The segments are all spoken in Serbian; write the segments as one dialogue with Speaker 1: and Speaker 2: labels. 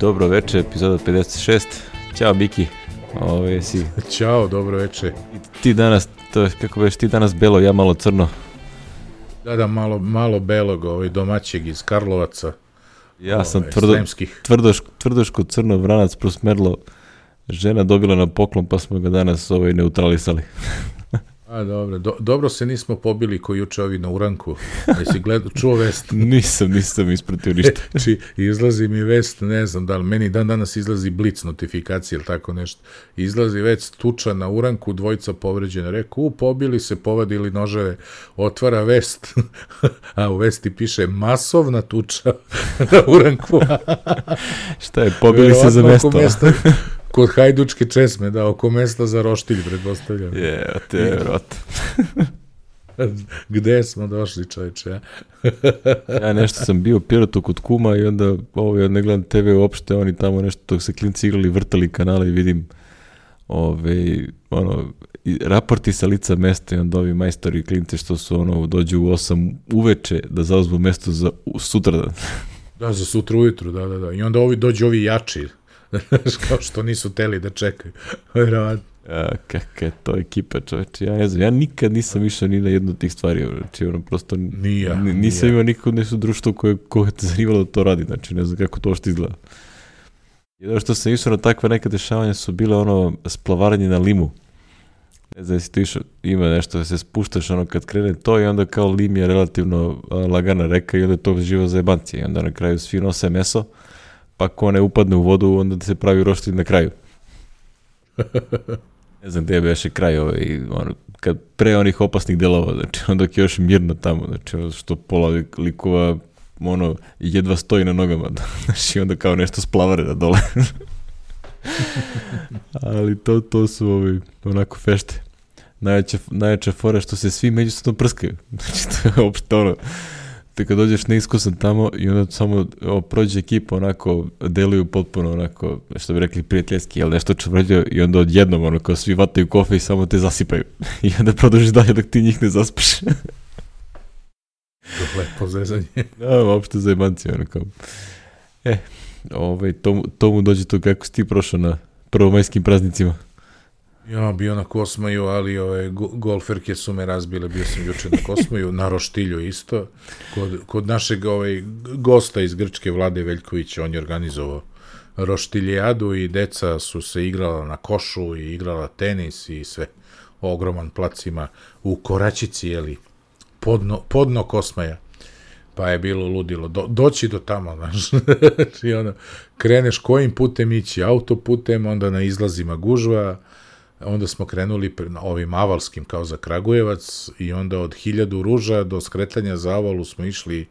Speaker 1: Dobro veče, epizoda 56. Ćao Biki. Ove si.
Speaker 2: Ćao, dobro veče.
Speaker 1: I ti danas, to je kako već ti danas belo, ja malo crno.
Speaker 2: Da, da, malo, malo belog, ovaj domaćeg iz Karlovaca.
Speaker 1: Ja sam tvrdo, tvrdoš, tvrdoško crno vranac prosmerlo. Žena dobila na poklon pa smo ga danas ovaj neutralisali.
Speaker 2: A, dobro. Do, dobro se nismo pobili ko juče ovi na uranku. Jesi gledao, čuo vest?
Speaker 1: nisam, nisam ispratio ništa.
Speaker 2: E, či, izlazi mi vest, ne znam da li, meni dan danas izlazi blic notifikacija ili tako nešto. Izlazi već tuča na uranku, dvojica povređena. Reku, u, pobili se, povadili noževe. Otvara vest, a u vesti piše masovna tuča na uranku.
Speaker 1: Šta je, pobili se za mesto? mesto
Speaker 2: kod Hajdučke česme, da, oko mesta za roštilj, pretpostavljam.
Speaker 1: Je, te je, vrot.
Speaker 2: Gde smo došli, čovječe, ja?
Speaker 1: ja nešto sam bio pirotu kod kuma i onda, ovo, ja ne gledam TV uopšte, oni tamo nešto, dok se klinci igrali, vrtali kanale i vidim ove, ono, i raporti sa lica mesta i onda ovi majstori klinci što su ono, dođu u 8 uveče da zauzmu mesto za sutradan.
Speaker 2: da, za sutra ujutru, da, da, da. I onda ovi dođu ovi jači, kao što nisu teli da čekaju. Verovatno.
Speaker 1: A, kakva je to ekipa, čoveče, ja ne znam, ja nikad nisam išao ni na jednu od tih stvari, znači, ono, prosto,
Speaker 2: Nija,
Speaker 1: nisam nije. imao nikog nešto društvo koje, koje te zanimalo da to radi, znači, ne znam kako to što izgleda. Jedno što sam išao na takve neke dešavanja su bile ono splavaranje na limu. Ne znam, jesi to išao, ima nešto da se spuštaš ono kad krene to i onda kao lim je relativno lagana reka i onda to živo za jebancije i onda na kraju svi nose meso pa ko ne upadne u vodu, onda se pravi roštilj na kraju. ne znam gde je beše kraj ovaj, ono, kad pre onih opasnih delova, znači onda je još mirno tamo, znači što pola likova ono, jedva stoji na nogama, znači onda kao nešto splavare da dole. Ali to, to su ovi, onako fešte. Najveća, najveća fora što se svi međusobno prskaju. Znači to je uopšte ono, te kad dođeš neiskusan tamo i onda samo o, prođe ekipa onako deluju potpuno onako što bi rekli prijateljski, ali nešto čvrđe i onda odjednom ono kao svi vataju kofe i samo te zasipaju i onda produžiš dalje dok ti njih ne zaspeš.
Speaker 2: Lepo zezanje.
Speaker 1: da, uopšte za jebanci ono kao. E, ovaj, tomu, tomu dođe to kako si ti prošao na prvomajskim praznicima.
Speaker 2: Ja bio na Kosmaju, ali ove golferke su me razbile, bio sam juče na Kosmaju, na Roštilju isto, kod, kod našeg ovaj, gosta iz Grčke, Vlade Veljkovića, on je organizovao Roštiljadu i deca su se igrala na košu i igrala tenis i sve. Ogroman plac ima u Koračici, jeli, podno, podno Kosmaja pa je bilo ludilo. Do, doći do tamo, znaš. I ono, kreneš kojim putem ići, autoputem, onda na izlazima gužva, onda smo krenuli ovim avalskim kao za Kragujevac i onda od hiljadu ruža do skretanja za avalu smo išli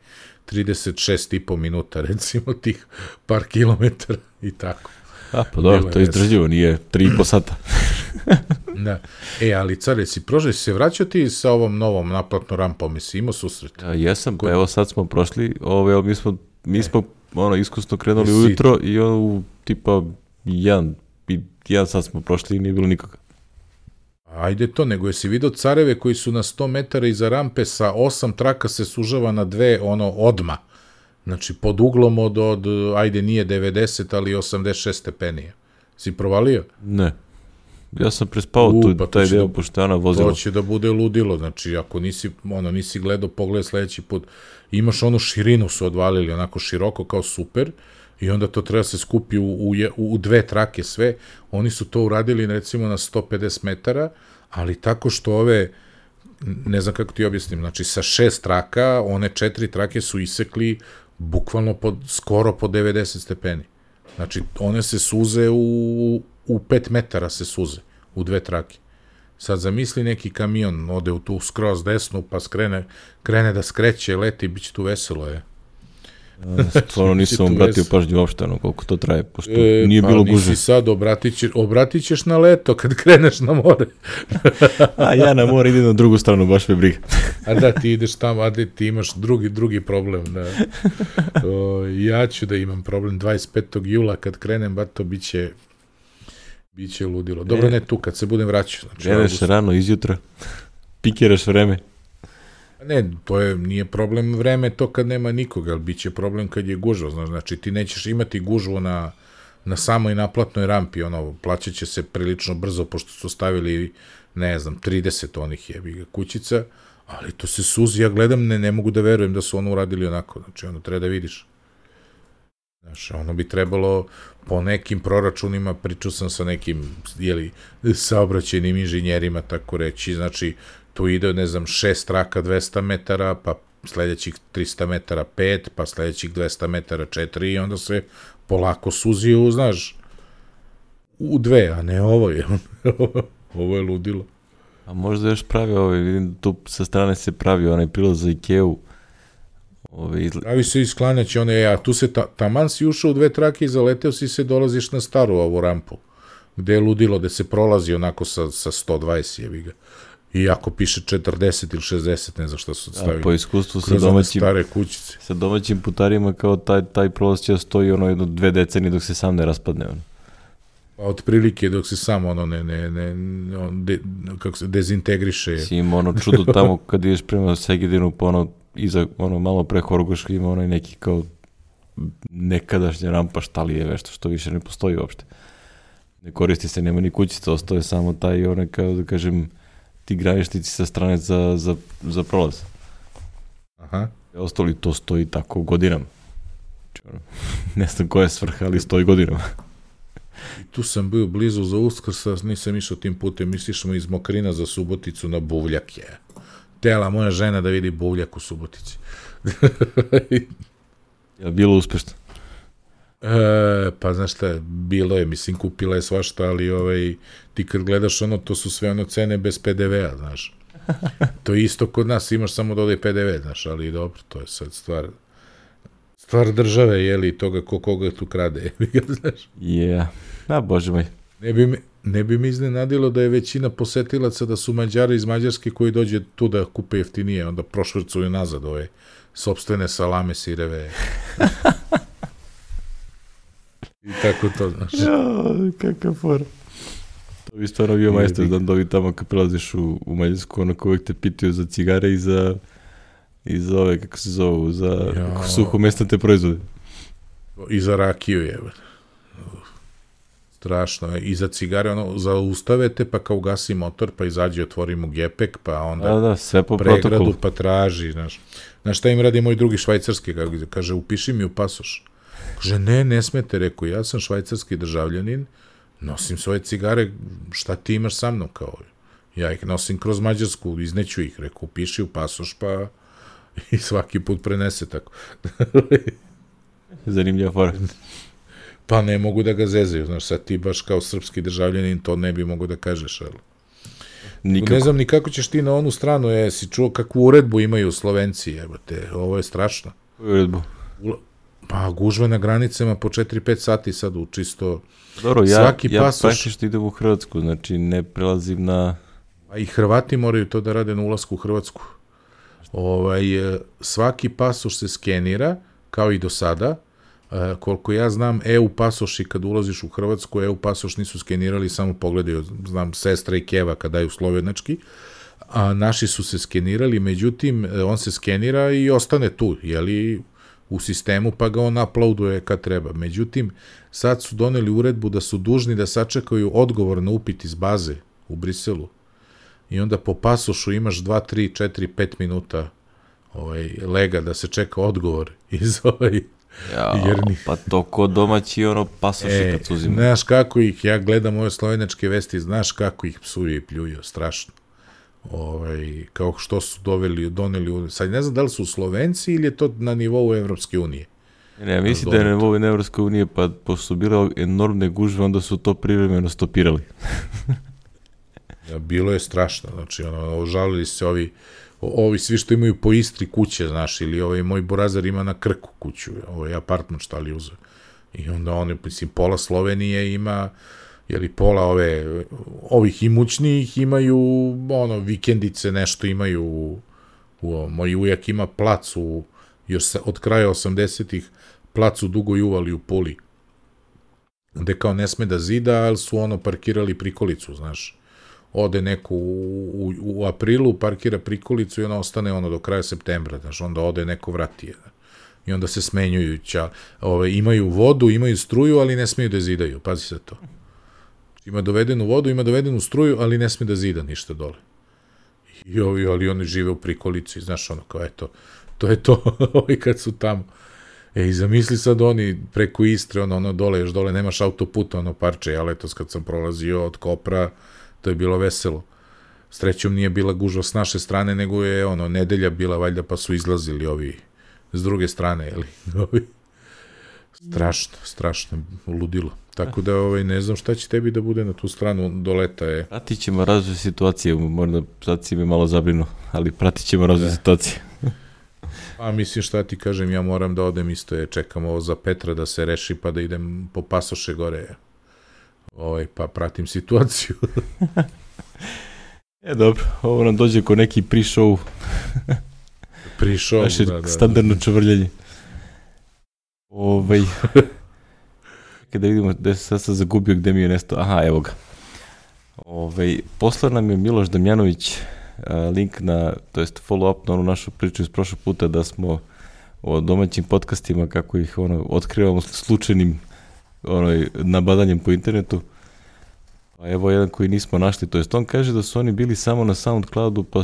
Speaker 2: 36,5 minuta, recimo, tih par kilometara i tako.
Speaker 1: A, pa dobro, to je izdržljivo, nije 3,5 sata.
Speaker 2: da. E, ali care, si prošli, se vraćao ti sa ovom novom naplatnom rampom, mi si imao susret?
Speaker 1: Ja, jesam, pa evo sad smo prošli, ove, mi smo, mi smo ono, iskusno krenuli ujutro i ono, u tipa jedan, jedan sad smo prošli i nije bilo nikoga.
Speaker 2: Ajde to, nego jesi vidio careve koji su na 100 metara iza rampe sa osam traka se sužava na dve, ono, odma. Znači, pod uglom od, od ajde, nije 90, ali 86 stepenija. Si provalio?
Speaker 1: Ne. Ja sam prespao U, tu, pa taj deo, da, pošto ona vozila.
Speaker 2: To će da bude ludilo, znači, ako nisi, ono, nisi gledao, pogled sledeći put, imaš onu širinu su odvalili, onako široko kao super, i onda to treba se skupi u, u, u dve trake sve. Oni su to uradili recimo na 150 metara, ali tako što ove, ne znam kako ti objasnim, znači sa šest traka, one četiri trake su isekli bukvalno pod, skoro po 90 stepeni. Znači, one se suze u, u 5 metara se suze, u dve trake. Sad zamisli neki kamion, ode u tu skroz desnu, pa skrene, krene da skreće, leti, bit će tu veselo, je.
Speaker 1: Stvarno nisam obratio pažnju uopšte ono koliko to traje, pošto e, nije pa bilo guže.
Speaker 2: sad, obratit, će, obratit ćeš na leto kad kreneš na more.
Speaker 1: a ja na more idem na drugu stranu, baš me briga.
Speaker 2: a da, ti ideš tamo, a da ti imaš drugi, drugi problem. Da. O, ja ću da imam problem 25. jula kad krenem, ba to biće biće ludilo. Dobro, e, ne tu, kad se budem vraćao.
Speaker 1: Znači, Kreneš rano izjutra, pikiraš vreme.
Speaker 2: Ne, to je, nije problem vreme to kad nema nikoga, ali bit će problem kad je gužva, znaš, znači ti nećeš imati gužvu na, na samoj naplatnoj rampi, ono, plaćat će se prilično brzo, pošto su stavili, ne znam, 30 onih jebi ga kućica, ali to se suzi, ja gledam, ne, ne mogu da verujem da su ono uradili onako, znači ono, treba da vidiš. Znaš, ono bi trebalo po nekim proračunima, pričao sam sa nekim, jeli, saobraćenim inženjerima, tako reći, znači, tu ide, ne znam, šest traka 200 metara, pa sledećih 300 metara 5, pa sledećih 200 metara 4 i onda se polako suzio, znaš, u dve, a ne ovo je. ovo je ludilo.
Speaker 1: A možda još pravi ovaj, vidim tu sa strane se pravi onaj prilaz za Ikeu.
Speaker 2: Ove, izle... Pravi se isklanjaći one, a tu se, ta, taman si ušao u dve trake i zaleteo si se, dolaziš na staru ovu rampu, gde je ludilo, gde se prolazi onako sa, sa 120, jevi ga. I ako piše 40 ili 60, ne znam šta su stavili.
Speaker 1: A po iskustvu sa domaćim,
Speaker 2: stare kućice.
Speaker 1: sa domaćim putarima kao taj, taj prolaz će stoji ono jedno dve decenije dok se sam ne raspadne. Ono.
Speaker 2: Pa otprilike dok se samo ono ne, ne, ne, on de, kako se dezintegriše.
Speaker 1: Si ima ono čudo tamo kad ideš prema Segedinu pa ono iza, ono malo pre Horgoška ima onaj neki kao nekadašnja rampa šta li je vešto što više ne postoji uopšte. Ne koristi se, nema ni kućica, ostaje samo taj onaj kao da kažem ti graničnici sa strane za, za, za prolaz.
Speaker 2: Aha.
Speaker 1: Ostali to stoji tako godinama. Znači, ne znam koja je svrha, ali stoji godinama.
Speaker 2: Tu sam bio blizu za uskrsa, nisam išao tim putem, misliš smo iz Mokrina za Suboticu na Buvljak je. Tela moja žena da vidi Buvljak u Subotici.
Speaker 1: je bilo uspešno?
Speaker 2: E, pa znaš šta, bilo je, mislim, kupila je svašta, ali ovaj, ti kad gledaš ono, to su sve ono cene bez PDV-a, znaš. To je isto kod nas, imaš samo da ode PDV, znaš, ali dobro, to je sad stvar, stvar države, je li, toga ko koga tu krade, znaš.
Speaker 1: Yeah. Da, bože moj.
Speaker 2: Ne bi, me, ne bi mi iznenadilo da je većina posetilaca da su Mađari iz Mađarske koji dođe tu da kupe jeftinije, onda prošvrcuju nazad ove sobstvene salame, sireve. I tako to, znaš.
Speaker 1: Ja, kakav for. To bi stvarno bio majstor da dobi tamo kad prelaziš u, u Mađarsku, onako uvek te pitaju za cigare i za i za ove, kako se zovu, za ja. suhomestnate proizvode.
Speaker 2: I za rakiju je. Strašno. I za cigare, ono, zaustavete, pa kao ugasi motor, pa izađe, otvori mu gepek, pa onda
Speaker 1: da, da, sve po
Speaker 2: pregradu,
Speaker 1: protokolu.
Speaker 2: pa traži, znaš. Znaš šta im radi moj drugi švajcarski, kaže, upiši mi u pasoš. Kaže, ne, ne smete, rekao, ja sam švajcarski državljanin, nosim svoje cigare, šta ti imaš sa mnom, kao, ja ih nosim kroz Mađarsku, izneću ih, rekao, upiši u pasoš, pa i svaki put prenese tako.
Speaker 1: Zanimljiva fora.
Speaker 2: Pa ne mogu da ga zezaju, znaš, sad ti baš kao srpski državljanin to ne bi mogu da kažeš, ali... Nikako. Ne znam ni kako ćeš ti na onu stranu, je, si čuo kakvu uredbu imaju Slovenci, evo te, ovo je strašno.
Speaker 1: Uredbu?
Speaker 2: Pa gužva na granicama po 4-5 sati sad u čisto...
Speaker 1: Dobro, ja, svaki ja pasoš... praktično idem u Hrvatsku, znači ne prelazim na...
Speaker 2: A i Hrvati moraju to da rade na ulasku u Hrvatsku. Ovaj, e, svaki pasoš se skenira, kao i do sada, E, koliko ja znam, EU pasoši kad ulaziš u Hrvatsku, EU pasoš nisu skenirali, samo pogledaju, znam, sestra i keva kad daju slovenački, a naši su se skenirali, međutim, e, on se skenira i ostane tu, jeli, u sistemu, pa ga on uploaduje kad treba. Međutim, sad su doneli uredbu da su dužni da sačekaju odgovor na upit iz baze u Briselu. I onda po pasošu imaš 2, 3, 4, 5 minuta ovaj, lega da se čeka odgovor iz ovaj,
Speaker 1: Ja, jer ni... pa to ko domaći ono pasoši e, kad su uzimaju.
Speaker 2: Znaš kako ih, ja gledam ove slovenačke vesti, znaš kako ih psuju i pljuju, strašno. Ovaj, kao što su doveli, doneli, sad ne znam da li su Slovenci ili je to na nivou Evropske unije.
Speaker 1: Ne, mislim da je na nivou Evropske unije, pa pošto su bile enormne gužve, onda su to privremeno stopirali.
Speaker 2: ja, bilo je strašno, znači, ono, ožalili se ovi, ovi svi što imaju po Istri kuće, znaš, ili ovaj moj burazar ima na Krku kuću, ovaj apartman šta li uzeo. I onda oni, mislim, pola Slovenije ima, jeli pola ove, ovih imućnijih imaju, ono, vikendice, nešto imaju, u, u, moj ujak ima plac u, još sa, od kraja 80-ih, plac u Dugoj uvali u Puli, gde kao ne sme da zida, ali su ono parkirali prikolicu, znaš ode neko u, u, u aprilu, parkira prikolicu i ona ostane ono do kraja septembra, znaš, onda ode neko vrati je. I onda se smenjuju, ća, ove, imaju vodu, imaju struju, ali ne smeju da zidaju, pazi se to. Ima dovedenu vodu, ima dovedenu struju, ali ne sme da zida ništa dole. I ovi, ali oni žive u prikolici, znaš, ono kao, eto, to je to, ovi kad su tamo. E, i zamisli sad oni preko Istre, ono, ono dole, još dole nemaš autoputa, ono parče, ja letos kad sam prolazio od Kopra, to je bilo veselo. Srećom nije bila gužva s naše strane, nego je, ono, nedelja bila, valjda, pa su izlazili ovi s druge strane, jeli, ovi. Strašno, strašno, ludilo. Tako da, ovaj, ne znam šta će tebi da bude na tu stranu do leta je.
Speaker 1: Pratit ćemo razvoj situacije, možda sad si me malo zabrinu, ali pratit ćemo razvoj situacije.
Speaker 2: Pa mislim šta ti kažem, ja moram da odem isto je, čekam ovo za Petra da se reši pa da idem po pasoše gore. Ovaj, pa pratim situaciju.
Speaker 1: e, dobro, ovo nam dođe ko neki pre-show.
Speaker 2: Pre-show,
Speaker 1: Naše
Speaker 2: da, da.
Speaker 1: standardno čvrljanje. Ovaj... Kada vidimo da se sad zagubio gde mi je nestao. Aha, evo ga. Ovaj, posla nam je Miloš Damjanović a, link na, to jest follow up na onu našu priču iz prošlog puta da smo o domaćim podcastima kako ih ono otkrivamo slučajnim onoj nabadanjem po internetu. Pa evo jedan koji nismo našli, to jest on kaže da su oni bili samo na SoundCloudu pa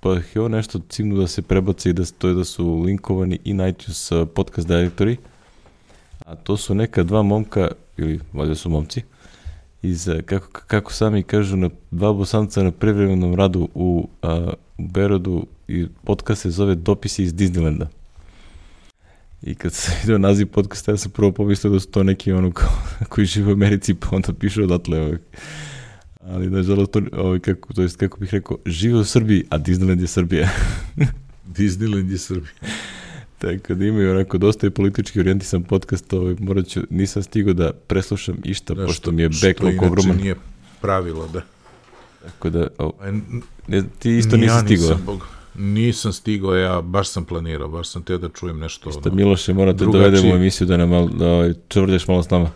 Speaker 1: pa je on nešto cimnu da se prebace i da, to je da su linkovani i na iTunes uh, podcast directory. A to su neka dva momka, ili valjda su momci, iz, uh, kako, kako sami kažu, na dva bosanca na privremenom radu u, uh, u Berodu i podcast se zove Dopisi iz Disneylanda. I kad sam vidio naziv podcasta, ja sam prvo pomislio da su to neki ono ko, koji žive u Americi, pa onda piše odatle. Ovaj. Ali, nažalost, to, ovaj, kako, to jest, kako bih rekao, žive u Srbiji, a Disneyland je Srbija.
Speaker 2: Disneyland je Srbija.
Speaker 1: Tako da imaju onako dosta i politički orijentisan podcast, ovaj, morat ću, nisam stigao da preslušam išta,
Speaker 2: Da,
Speaker 1: pošto mi je
Speaker 2: što
Speaker 1: backlog
Speaker 2: inače
Speaker 1: ogroman.
Speaker 2: nije pravilo, da.
Speaker 1: Tako da, o, ne, ti isto
Speaker 2: ni
Speaker 1: nisi
Speaker 2: ja
Speaker 1: stigao.
Speaker 2: Nisam, bog, nisam stigao, ja baš sam planirao, baš sam teo da čujem nešto.
Speaker 1: Isto
Speaker 2: ono,
Speaker 1: Miloše, morate
Speaker 2: drugačije.
Speaker 1: dovedemo u emisiju da nam da ovaj, čvrlješ malo s nama.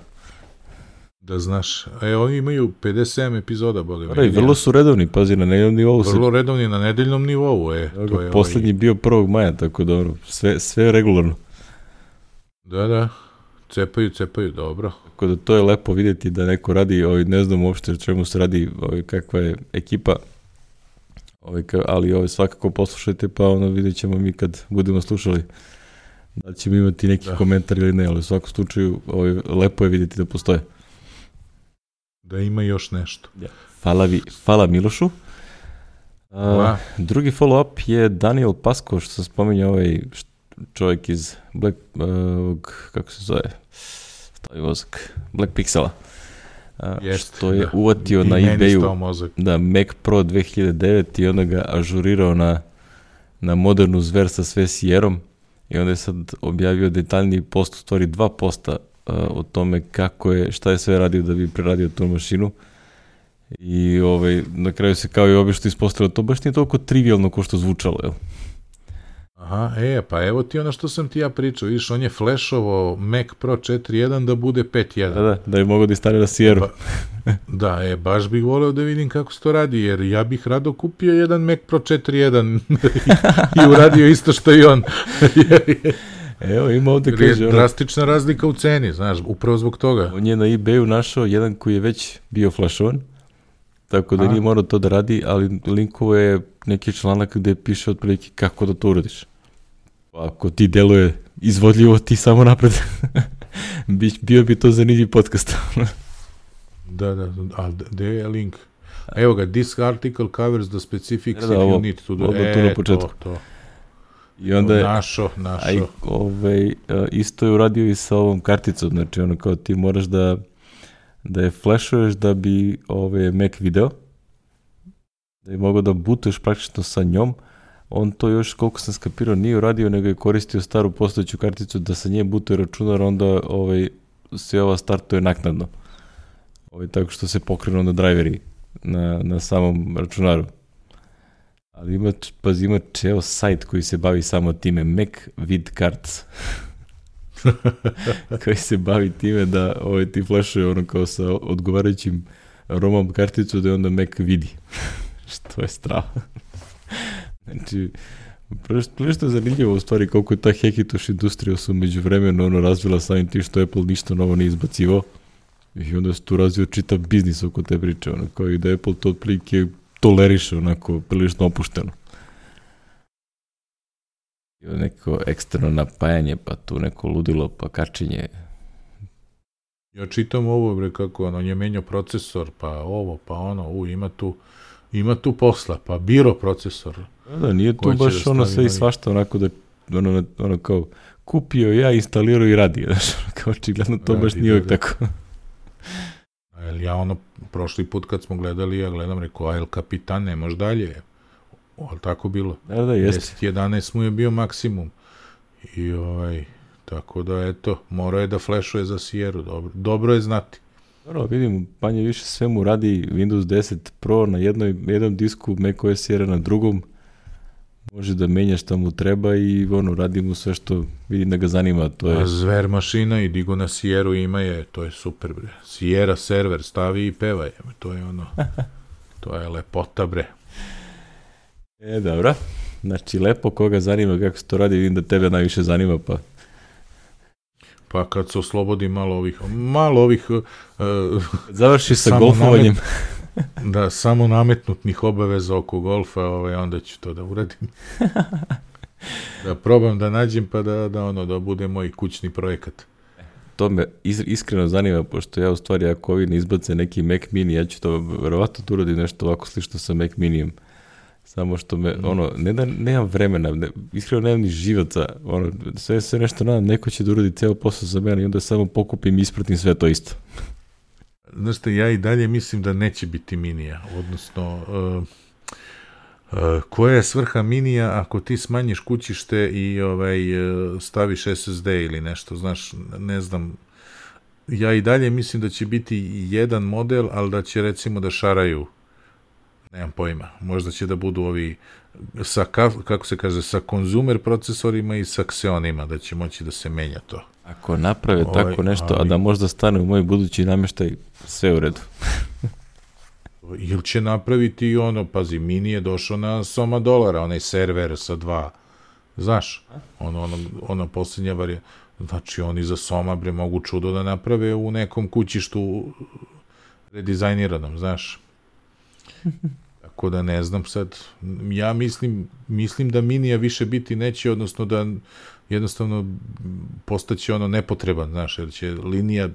Speaker 2: Da znaš. E, oni imaju 57 epizoda, boga mi.
Speaker 1: Da, i vrlo su redovni, pazi, na nejednom nivou se
Speaker 2: vrlo redovni na nedeljnom nivou, e.
Speaker 1: Evo
Speaker 2: To je
Speaker 1: poslednji bio 1. maja, tako da ono, sve, sve regularno.
Speaker 2: Ovaj, da, da. Cepaju, cepaju, dobro.
Speaker 1: Tako da to je lepo vidjeti da neko radi, ovaj, ne znam uopšte čemu se radi, ovaj, kakva je ekipa, ovaj, ali ovaj, svakako poslušajte, pa ono vidjet ćemo mi kad budemo slušali da ćemo imati neki
Speaker 2: Da.
Speaker 1: komentar ili ne, ali u svakom slučaju ovaj, lepo je vidjeti da postoje.
Speaker 2: Da ima još nešto.
Speaker 1: Hvala, vi, hvala Milošu.
Speaker 2: Hvala.
Speaker 1: drugi follow-up je Daniel Pasko, što sam spominjao ovaj čovjek iz Black, uh, kako se zove, stavi mozak, Black Pixela. A,
Speaker 2: Jest,
Speaker 1: što je
Speaker 2: da.
Speaker 1: uvatio
Speaker 2: I
Speaker 1: na ebayu da Mac Pro 2009 i onda ga ažurirao na, na modernu zver sa sve Sierrom i onda je sad objavio detaljniji post, u stvari dva posta uh, o tome kako je, šta je sve radio da bi preradio tu mašinu i ovaj, na kraju se kao i obično ispostavilo to baš nije toliko trivialno kao što zvučalo, jel?
Speaker 2: Aha, e, pa evo ti ono što sam ti ja pričao, vidiš, on je flashovo Mac Pro 4.1 da bude 5.1.
Speaker 1: Da, da, da je mogao da instalira Sierra.
Speaker 2: Pa- Da, e, baš bih voleo da vidim kako se to radi, jer ja bih rado kupio jedan Mac Pro 4.1 i uradio isto što i on.
Speaker 1: Evo, ima ovde
Speaker 2: je
Speaker 1: kaže, ono,
Speaker 2: drastična razlika u ceni, znaš, upravo zbog toga.
Speaker 1: on je na ebayu našao jedan koji je već bio flashovan, tako da
Speaker 2: A.
Speaker 1: nije morao to da radi, ali linkovo je neki članak gde piše otprilike kako da to uradiš. Pa ako ti deluje izvodljivo, ti samo napred. Bi- bio bi to zanimljiv podcast.
Speaker 2: Da, da, a gde je link? Evo ga, this article covers the specifics
Speaker 1: Da, da,
Speaker 2: if
Speaker 1: ovo-
Speaker 2: you need to do.
Speaker 1: ovo tu
Speaker 2: e,
Speaker 1: na početku.
Speaker 2: To, to.
Speaker 1: I onda je,
Speaker 2: Našo, našo.
Speaker 1: a i, ovaj, isto je uradio i sa ovom karticom, znači ono kao ti moraš da da je flashuješ da bi ovaj Mac video, da je mogao da bootuješ praktično sa njom, on to još, koliko sam skapirao, nije uradio, nego je koristio staru postojeću karticu da sa nje bootuje računar, onda ovaj, se ova startuje naknadno. Ovaj, tako što se pokrenu onda driveri na, na samom računaru. Ali ima, pazi, ima ceo sajt koji se bavi samo time, Mac Vid Cards. koji se bavi time da ovaj, ti flashuje ono kao sa odgovarajućim romam karticu da je onda Mac vidi. što je strava. znači, Prilično je zanimljivo u stvari koliko je ta Hekitoš industrija su među vremenu ono razvila samim tim što Apple ništa novo ne izbacivo. I onda se tu razvio čitav biznis oko te priče, ono, kao i da Apple to otprilike toleriše onako prilično opušteno. I neko eksterno napajanje, pa tu neko ludilo, pa kačenje.
Speaker 2: Ja čitam ovo, bre, kako ono, je menjao procesor, pa ovo, pa ono, u, ima tu, ima tu posla, pa biro procesor.
Speaker 1: Da, da nije tu baš da ono sve i svašta, onako da, ono, ono kao, kupio ja, instalirao i radi, znaš, kao očigledno to radi, baš nije uvijek da, da. tako.
Speaker 2: Jel ja ono, prošli put kad smo gledali, ja gledam, rekao, a El Kapitan, ne može dalje. Ali tako bilo.
Speaker 1: Da, da, jeste.
Speaker 2: 10-11 mu je bio maksimum. I ovaj, tako da, eto, morao je da flešuje za Sierra, dobro, dobro je znati.
Speaker 1: Dobro, vidim, panje više sve mu radi Windows 10 Pro na jednoj, jednom disku, macOS Sierra na drugom, može da menja šta mu treba i ono, radi mu sve što vidim da ga zanima. To je...
Speaker 2: A zver mašina i digo na Sierra ima je, to je super bre. Sierra server stavi i peva to je ono, to je lepota bre.
Speaker 1: E, dobro. Znači, lepo, koga zanima kako se to radi, vidim da tebe najviše zanima, pa...
Speaker 2: Pa kad se oslobodi malo ovih, malo ovih... Uh,
Speaker 1: Završi sa golfovanjem.
Speaker 2: da, samo nametnutnih obaveza oko golfa, ovaj, onda ću to da uradim. da probam da nađem pa da, da ono da bude moj kućni projekat.
Speaker 1: To me iskreno zanima, pošto ja u stvari ako ovi ne izbace neki Mac mini, ja ću to verovatno tu uradim nešto ovako slično sa Mac minijem. Samo što me, mm. ono, ne da nemam vremena, ne, iskreno nemam ni živaca, ono, sve, sve nešto nadam, neko će da uradi ceo posao za mene i onda samo pokupim i ispratim sve to isto.
Speaker 2: Znaš te, ja i dalje mislim da neće biti minija, odnosno, uh, uh, koja je svrha minija ako ti smanjiš kućište i ovaj, uh, staviš SSD ili nešto, znaš, ne znam, ja i dalje mislim da će biti jedan model, ali da će recimo da šaraju nemam pojma, možda će da budu ovi sa, kako se kaže, sa konzumer procesorima i sa Xeonima, da će moći da se menja to.
Speaker 1: Ako naprave ovaj, tako nešto, ali... a da možda stane u moj budući namještaj, sve u redu.
Speaker 2: Ili će napraviti ono, pazi, mini je došao na soma dolara, onaj server sa dva, znaš, ono, ono, ono posljednja varija, znači oni za soma, bre, mogu čudo da naprave u nekom kućištu redizajniranom, znaš. Tako da ne znam sad, ja mislim, mislim da minija više biti neće, odnosno da jednostavno postaće ono nepotreban, znaš, jer će linija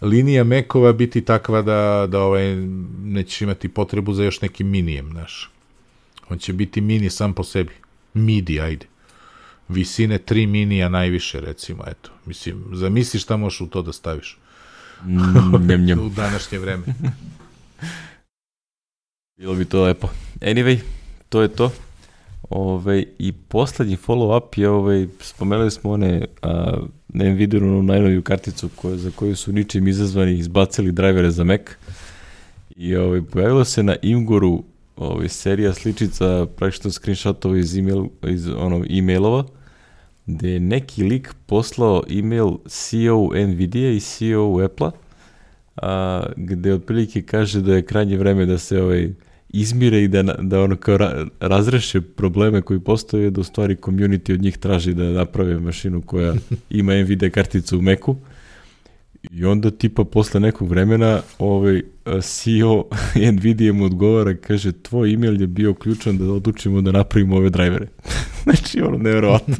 Speaker 2: linija mekova biti takva da, da ovaj, neće imati potrebu za još nekim minijem, znaš. On će biti mini sam po sebi. Midi, ajde. Visine 3 minija najviše, recimo, eto. Mislim, zamisli šta možeš u to da staviš.
Speaker 1: Mm, njem, njem.
Speaker 2: u današnje vreme.
Speaker 1: Bilo bi to lepo. Anyway, to je to. Ove, I poslednji follow-up je, ove, spomenuli smo one a, na Nvidia najnoviju karticu koje, za koju su ničim izazvani izbacili drajvere za Mac. I ove, pojavilo se na Imguru ove, serija sličica praktično screenshotova iz, email, iz ono, e-mailova gde je neki lik poslao email CEO Nvidia i CEO Apple-a a, gde otprilike kaže da je krajnje vreme da se ovaj, izmire i da, da ono kao ra, razreše probleme koji postoje, da u stvari community od njih traži da naprave mašinu koja ima Nvidia karticu u Macu. I onda tipa posle nekog vremena ovaj CEO Nvidia mu odgovara, kaže tvoj email je bio ključan da odlučimo da napravimo ove drajvere. znači ono nevjerovatno.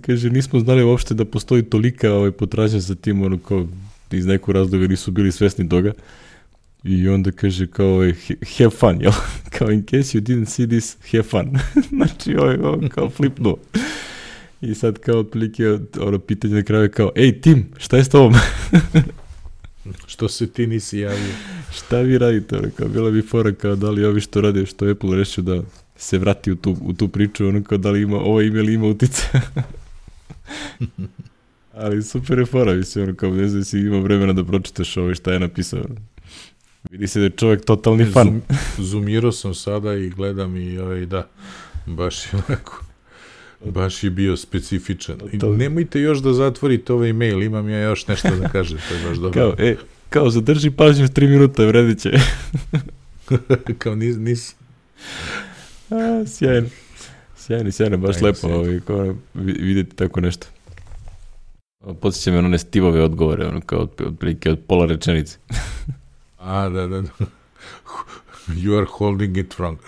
Speaker 1: Kaže, nismo znali uopšte da postoji tolika ovaj, potražnja za tim, ono kao iz nekog razloga nisu bili svesni toga. I onda kaže kao ovaj, have fun, jel? Kao in case you didn't see this, have fun. znači, ovaj, ovaj kao flipnuo. I sad kao otprilike ono pitanje na kraju kao, ej Tim, šta je s tobom?
Speaker 2: što se ti nisi javio?
Speaker 1: šta vi radite? Ono, kao, bila bi fora kao da li ovi što rade, što Apple rešio da se vrati u tu, u tu priču, ono kao da li ima, ovo ime li ima utice. Ali super je fora, mislim, ono kao ne znam si ima vremena da pročitaš ovo šta je napisao. Vidi se da je čovjek totalni fan. Zoom,
Speaker 2: zoomirao sam sada i gledam i ovaj, da, baš je onako, baš je bio specifičan. I nemojte još da zatvorite ovaj mail, imam ja još nešto da kažem, to je baš dobro.
Speaker 1: Kao, e, Kao zadrži pažnju 3 minuta, vredit će.
Speaker 2: Kao nis, nis. Сјајно.
Speaker 1: Сјајно,
Speaker 2: сјајно,
Speaker 1: баш лепо видете видите тако нешто. Подсеќа ме на не стивове одговори, оно како од од, од пола реченици.
Speaker 2: а, да, да. да. You are holding it wrong.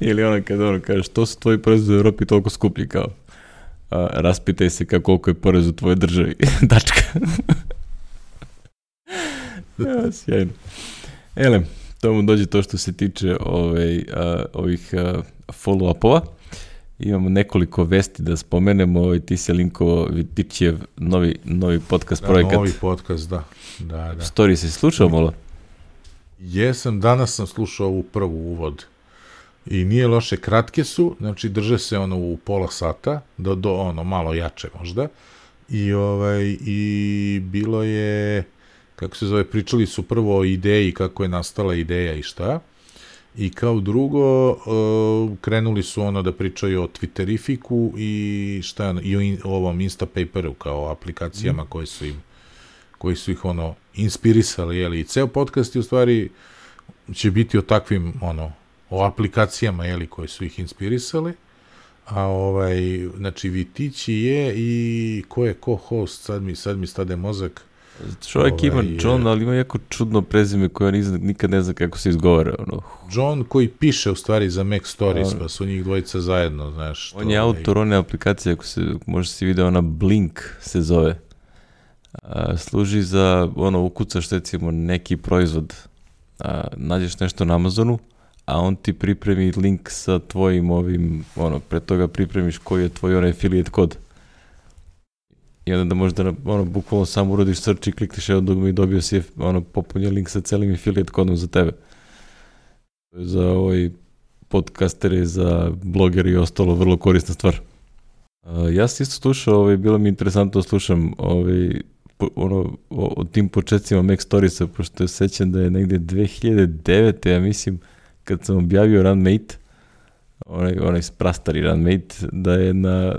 Speaker 1: Или она каде оно каже, што се твои през за Европи толку скупли, као? А, распитај се како колко е порез за твоја држави. Дачка. Сјајно. Еле, To mu dođe to što se tiče ovaj, a, ovih follow-upova. Imamo nekoliko vesti da spomenemo. Ovaj, ti se linkovo Vitićev novi, novi podcast
Speaker 2: Da,
Speaker 1: projekat.
Speaker 2: novi podcast, da. Da, da.
Speaker 1: Story se slušao malo?
Speaker 2: Jesam, danas sam slušao ovu prvu uvod. I nije loše, kratke su, znači drže se ono u pola sata, do, do ono malo jače možda. I ovaj i bilo je kako se zove, pričali su prvo o ideji, kako je nastala ideja i šta. I kao drugo, uh, krenuli su ono da pričaju o Twitterifiku i šta i o, ovom Instapaperu kao aplikacijama koje su im koji su ih ono inspirisali, jeli, i ceo podcast je u stvari će biti o takvim, ono, o aplikacijama, jeli, koji su ih inspirisali, a ovaj, znači Vitići je i ko je ko host, sad mi, sad mi stade mozak,
Speaker 1: Čovjek ima
Speaker 2: Ovaj,
Speaker 1: John, ali ima jako čudno prezime koje on izna- nikad ne zna kako se izgovara. Ono.
Speaker 2: John koji piše u stvari za Mac Stories, pa su njih dvojica zajedno, znaš. što,
Speaker 1: On je autor one aplikacije, ako se, možda si video, ona Blink se zove. A, služi za, ono, ukucaš recimo neki proizvod, a, nađeš nešto na Amazonu, a on ti pripremi link sa tvojim ovim, ono, pre toga pripremiš koji je tvoj onaj affiliate kod. I onda da možda, ono, bukvalno samo urodiš search i klikneš evo dugme i dobio si, ono, popunjen link sa celim affiliate kodom za tebe. Za ovaj podcastere, za blogere i ostalo vrlo korisna stvar. Uh, ja sam isto slušao, ovaj, bilo mi interesantno da slušam ovaj, ono, o, o tim početcima Mac Storiesa, pošto se sećam da je negde 2009. ja mislim, kad sam objavio Runmate, onaj, onaj prastari Runmate, da je na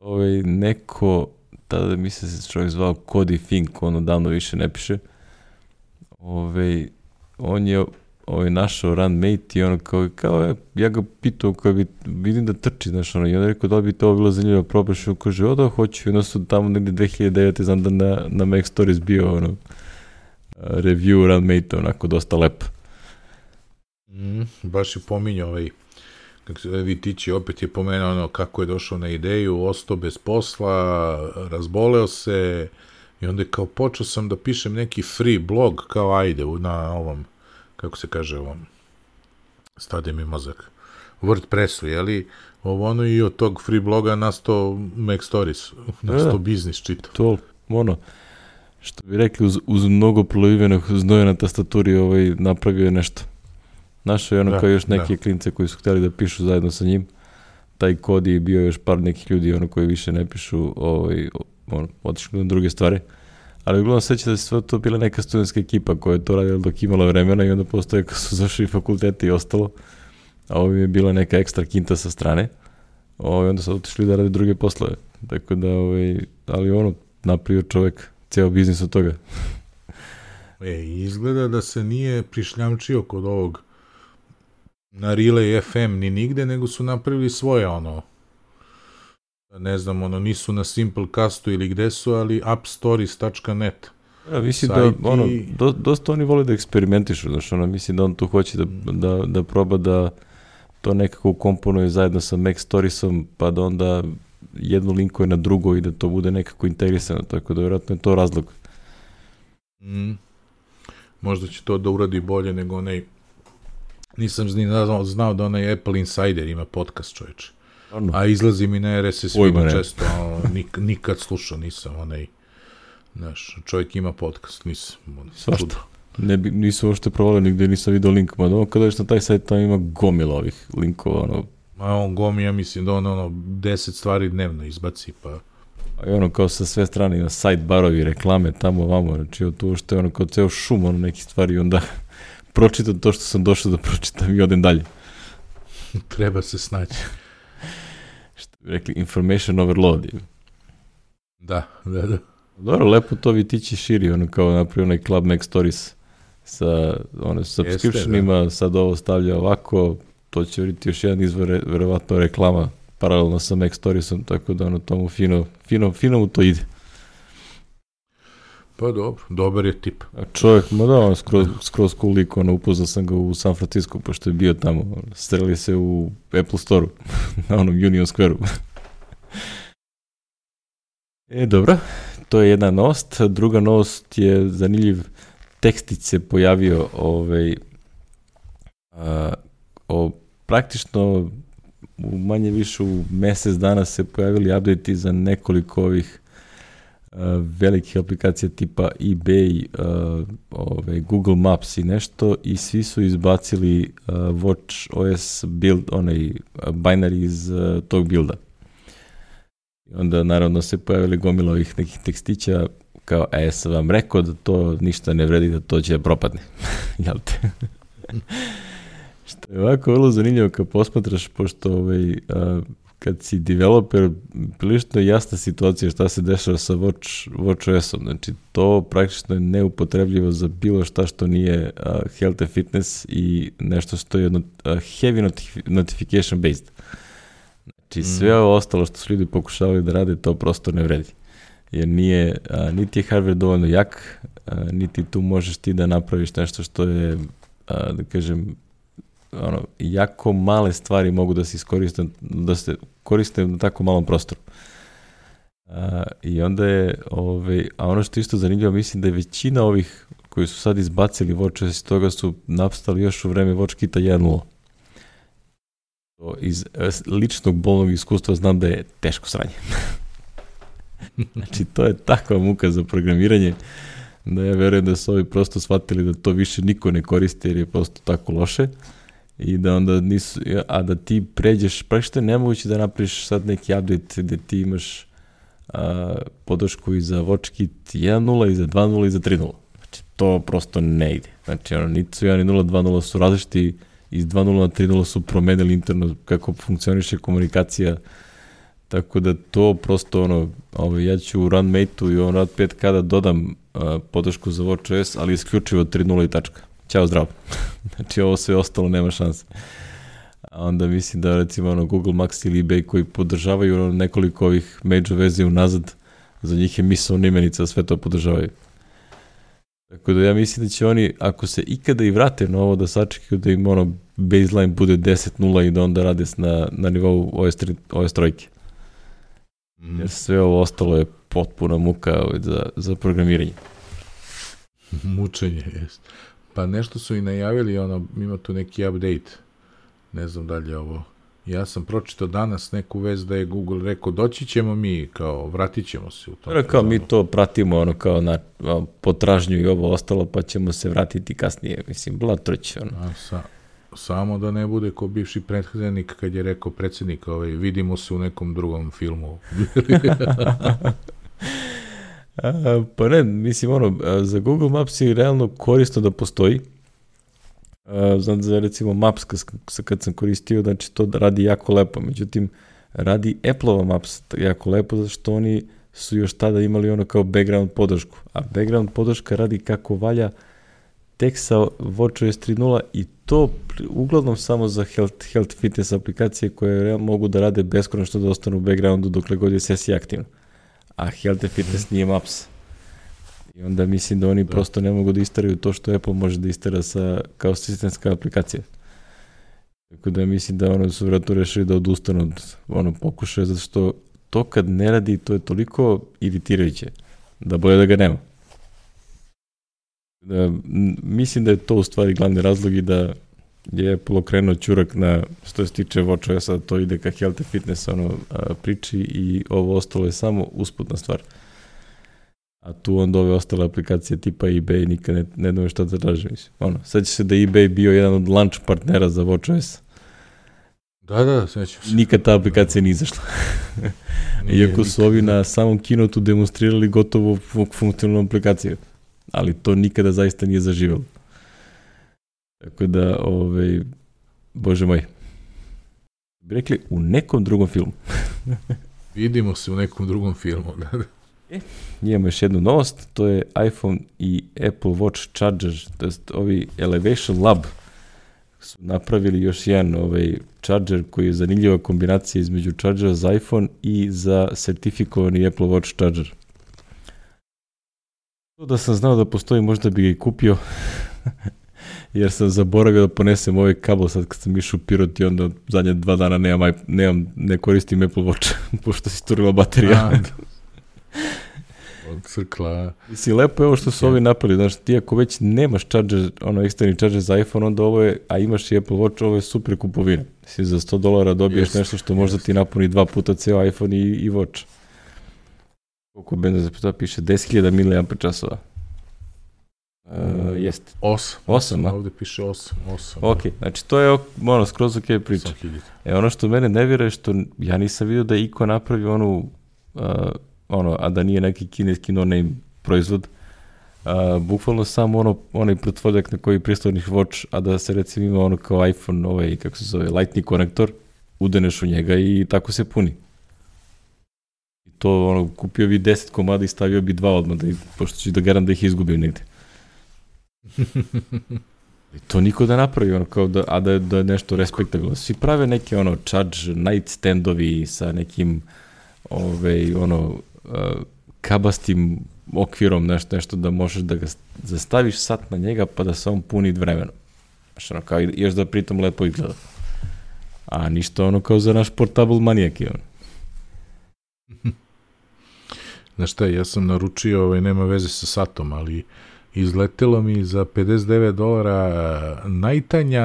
Speaker 1: ovaj, neko, tada mislim da se čovjek zvao Cody Fink, ono davno više ne piše, ovaj, on je ovaj, našao Runmate i ono kao, kao ja ga pitao kao bi, vidim da trči, znaš, ono, i on je rekao da bi to bilo zanimljivo probaš, on kaže, o da, hoću, i onda su tamo negde 2009. znam da na, na Mac Stories bio, ono, review Runmate, onako, dosta lep.
Speaker 2: Mm, baš je pominjao ovaj kako se Vitići opet je pomenuo ono kako je došao na ideju, ostao bez posla, razboleo se i onda je kao počeo sam da pišem neki free blog kao ajde na ovom kako se kaže ovom stade mi mozak WordPressu, jeli? Ovo ono i od tog free bloga nastao Mac Stories, nastao
Speaker 1: Da.
Speaker 2: biznis čito.
Speaker 1: To, ono, što bi rekli, uz, uz mnogo prolivenog znoja na tastaturi ovaj, napravio je nešto. Našao je ono
Speaker 2: Da,
Speaker 1: kao još
Speaker 2: da.
Speaker 1: neke klince koji su htjeli da pišu zajedno sa njim. Taj kod je bio još par nekih ljudi ono koji više ne pišu, ovaj, ono, otišli na druge stvari. Ali uglavnom seća da se sve to bila neka studentska ekipa koja je to radila dok imala vremena i onda postoje kad su zašli fakultete i ostalo. A ovo je bila neka ekstra kinta sa strane. Ovaj, onda su otišli da rade druge poslove. Tako da, ovaj, ali ono, napravio čovek ceo biznis od toga.
Speaker 2: E, izgleda da se nije prišljamčio kod ovog na Relay FM ni nigde, nego su napravili svoje ono ne znam, ono, nisu na Simplecastu ili gde su, ali appstories.net.
Speaker 1: Ja, mislim da,
Speaker 2: Sajt
Speaker 1: ono, do, dosta oni vole da eksperimentišu, znaš, ono, mislim da on tu hoće da, da, da proba da to nekako ukomponuje zajedno sa Mac Storiesom, pa da onda jedno linkuje na drugo i da to bude nekako integrisano, tako da vjerojatno je to razlog.
Speaker 2: Mm. Možda će to da uradi bolje nego onaj nisam ni znao, znao da onaj Apple Insider ima podcast čoveče. A izlazi mi na RSS
Speaker 1: ne.
Speaker 2: često, nik, nikad slušao nisam onaj Znaš, čovjek ima podcast, nisam.
Speaker 1: Svašta. Ne bi, nisam uopšte provalio nigde, nisam vidio link, mada ono kada ješ na taj sajt, tamo ima gomila ovih linkova, ono,
Speaker 2: Ma on gomi, ja mislim da on ono 10 stvari dnevno izbaci, pa
Speaker 1: A ono kao sa sve strane ima sajt barovi, reklame, tamo, vamo, znači tu uopšte ono kao ceo šum, ono neki stvari onda pročitam to što sam došao da pročitam i odem dalje.
Speaker 2: treba se snaći.
Speaker 1: Što bi rekli, information overload. je.
Speaker 2: Da, da, da.
Speaker 1: Dobro, lepo to Vitići širi, ono kao napravio onaj Club Mac Stories sa ono, subscriptionima, sad ovo stavlja ovako, to će vidjeti još jedan izvor, verovatno reklama paralelno sa Mac Storiesom, tako da ono tomu fino, fino, fino mu to ide.
Speaker 2: Pa dobro, dobar je tip.
Speaker 1: A čovjek, ma da, on skroz, skroz cool lik, ono, upoznao sam ga u San Francisco, pošto je bio tamo, streli se u Apple Store-u, na onom Union Square-u. e, dobro, to je jedna novost. Druga novost je zanimljiv tekstić se pojavio ovaj, a, o, praktično u manje više u mesec dana se pojavili update za nekoliko ovih velikih aplikacija tipa eBay, uh, ovaj, Google Maps i nešto i svi su izbacili uh, Watch OS build, onaj binary iz uh, tog builda. I onda naravno se pojavili gomila ovih nekih tekstića kao, e, sam vam rekao da to ništa ne vredi, da to će propadne. Jel te? Što je ovako vrlo zanimljivo kad posmatraš, pošto ovaj, kad si developer, prilično je jasna situacija šta se dešava sa Watch, Watch OS-om. Znači, to praktično je neupotrebljivo za bilo šta što nije uh, health and fitness i nešto što je not, uh, heavy notif notification based. Znači, sve ovo ostalo što su ljudi pokušavali da rade, to prosto ne vredi. Jer nije, a, niti je hardware dovoljno jak, a, niti tu možeš ti da napraviš nešto što je, a, da kažem, ono, jako male stvari mogu da se iskoriste, da se koriste na tako malom prostoru. A, I onda je, ovaj, a ono što isto zanimljivo, mislim da je većina ovih koji su sad izbacili Watch iz toga su napstali još u vreme Watch Kita 1.0. To iz eh, ličnog bolnog iskustva znam da je teško sranje. znači, to je takva muka za programiranje da ja verujem da su ovi prosto shvatili da to više niko ne koristi jer je prosto tako loše i da onda nisu, a da ti pređeš, pa što je nemoguće da napraviš sad neki update gde ti imaš a, podršku i za WatchKit 1.0 i za 2.0 i za 3.0. Znači, to prosto ne ide. Znači, ono, niti su 1 i 0, 2.0 su različiti, iz 2.0 na 3.0 su promenili interno kako funkcioniše komunikacija, tako da to prosto ono, ovaj, ja ću u RunMate-u i on Rad 5 kada dodam a, podršku za WatchOS, ali isključivo 3.0 i tačka. Ćao, zdravo. znači, ovo sve ostalo nema šanse. A onda mislim da recimo ono Google Max ili eBay koji podržavaju ono nekoliko ovih major verzija unazad, za njih je misalna imenica, sve to podržavaju. Tako da ja mislim da će oni, ako se ikada i vrate na ovo, da sačekaju da im ono baseline bude 10.0 i da onda rade na, na nivou OS, 3, OS trojke.
Speaker 2: Mm.
Speaker 1: Jer sve ovo ostalo je potpuna muka ovaj, za, za programiranje.
Speaker 2: Mučenje, jest. Pa nešto su i najavili, ono, ima tu neki update. Ne znam da li je ovo. Ja sam pročitao danas neku vez da je Google rekao doći ćemo mi, kao vratit ćemo se u to.
Speaker 1: Dobro, kao mi to pratimo ono kao na potražnju i ovo ostalo, pa ćemo se vratiti kasnije. Mislim, blatroć, ono.
Speaker 2: A, sa, samo da ne bude ko bivši predsednik kad je rekao predsednik, ovaj, vidimo se u nekom drugom filmu.
Speaker 1: A, pa ne, mislim, ono, za Google Maps je realno korisno da postoji. A, znam za recimo Maps kad, sam koristio, znači to radi jako lepo, međutim, radi Apple-ova Maps jako lepo, zato što oni su još tada imali ono kao background podršku, a background podrška radi kako valja tek sa WatchOS 3.0 i to uglavnom samo za health, health fitness aplikacije koje mogu da rade beskonačno da ostanu u backgroundu dokle god je sesija aktivna. A health and fitness nije maps. I onda mislim da oni da. prosto ne mogu da istaraju to što Apple može da istara sa, kao sistemska aplikacija. Tako da mislim da ono su vratno rešili da odustanu od ono pokušaja, zato što to kad ne radi, to je toliko iritirajuće, da bolje da ga nema. Da, mislim da je to u stvari glavni razlog i da je Apple okrenuo čurak na što se tiče WatchOS-a, to ide ka health and fitness ono, a, priči i ovo ostalo je samo usputna stvar. A tu onda ove ostale aplikacije tipa eBay nikad ne, ne znamo šta da traži. Mislim. Ono, sad će se da eBay bio jedan od launch partnera za WatchOS.
Speaker 2: Da, da, sećam se.
Speaker 1: Nikad ta aplikacija nije izašla. Nije, Iako su ovi na samom kinotu demonstrirali gotovo funkcionalnu aplikaciju. Ali to nikada zaista nije zaživalo. Tako da, ovaj, bože moj, bi rekli u nekom drugom filmu.
Speaker 2: Vidimo se u nekom drugom filmu, da, da.
Speaker 1: Imamo još jednu novost, to je iPhone i Apple Watch Charger, to jest ovi Elevation Lab su napravili još jedan ovaj charger koji je zanimljiva kombinacija između chargera za iPhone i za sertifikovani Apple Watch charger. To da sam znao da postoji, možda bi ga i kupio, jer sam zaboravio da ponesem ovaj kabel sad kad sam išao u Pirot i onda zadnje dva dana nemam, nemam ne koristim Apple Watch, pošto se isturila baterija.
Speaker 2: A, od crkla.
Speaker 1: Mislim, lepo je ovo što su ovi napravili, znaš, ti ako već nemaš charger, ono eksterni charger za iPhone, onda ovo je, a imaš i Apple Watch, ovo je super kupovina. Mislim, za 100 dolara dobiješ
Speaker 2: Jest,
Speaker 1: nešto što možda ti napuni dva puta ceo iPhone i, i Watch. Koliko benza za piše? 10.000 mAh časova. Uh, jeste.
Speaker 2: 8.
Speaker 1: Osam, a?
Speaker 2: Ovde piše 8. 8.
Speaker 1: Ok, znači to je ono, skroz ok priča.
Speaker 2: 8000.
Speaker 1: E, ono što mene nevira je što ja nisam vidio da je Iko napravio onu, uh, ono, a da nije neki kineski no-name proizvod, uh, bukvalno samo ono, onaj pretvoljak na koji pristojniš watch, a da se recimo ima ono kao iPhone, ovaj, kako se zove, lightning konektor, udeneš u njega i tako se puni. I to, ono, kupio bi 10 komada i stavio bi dva odmah, da, pošto ću da garam da ih izgubim negde. I to niko da napravi, ono, kao da, a da, da je nešto respektabilno. Svi prave neke, ono, charge night standovi sa nekim, ove, ono, uh, kabastim okvirom, nešto, nešto da možeš da ga zastaviš sat na njega pa da se on puni vremenom. Znaš, ono, kao, još da pritom lepo izgleda. A ništa ono kao za naš portable manijak je ono.
Speaker 2: Znaš šta, ja sam naručio, ovaj, nema veze sa satom, ali izletelo mi za 59 dolara najtanja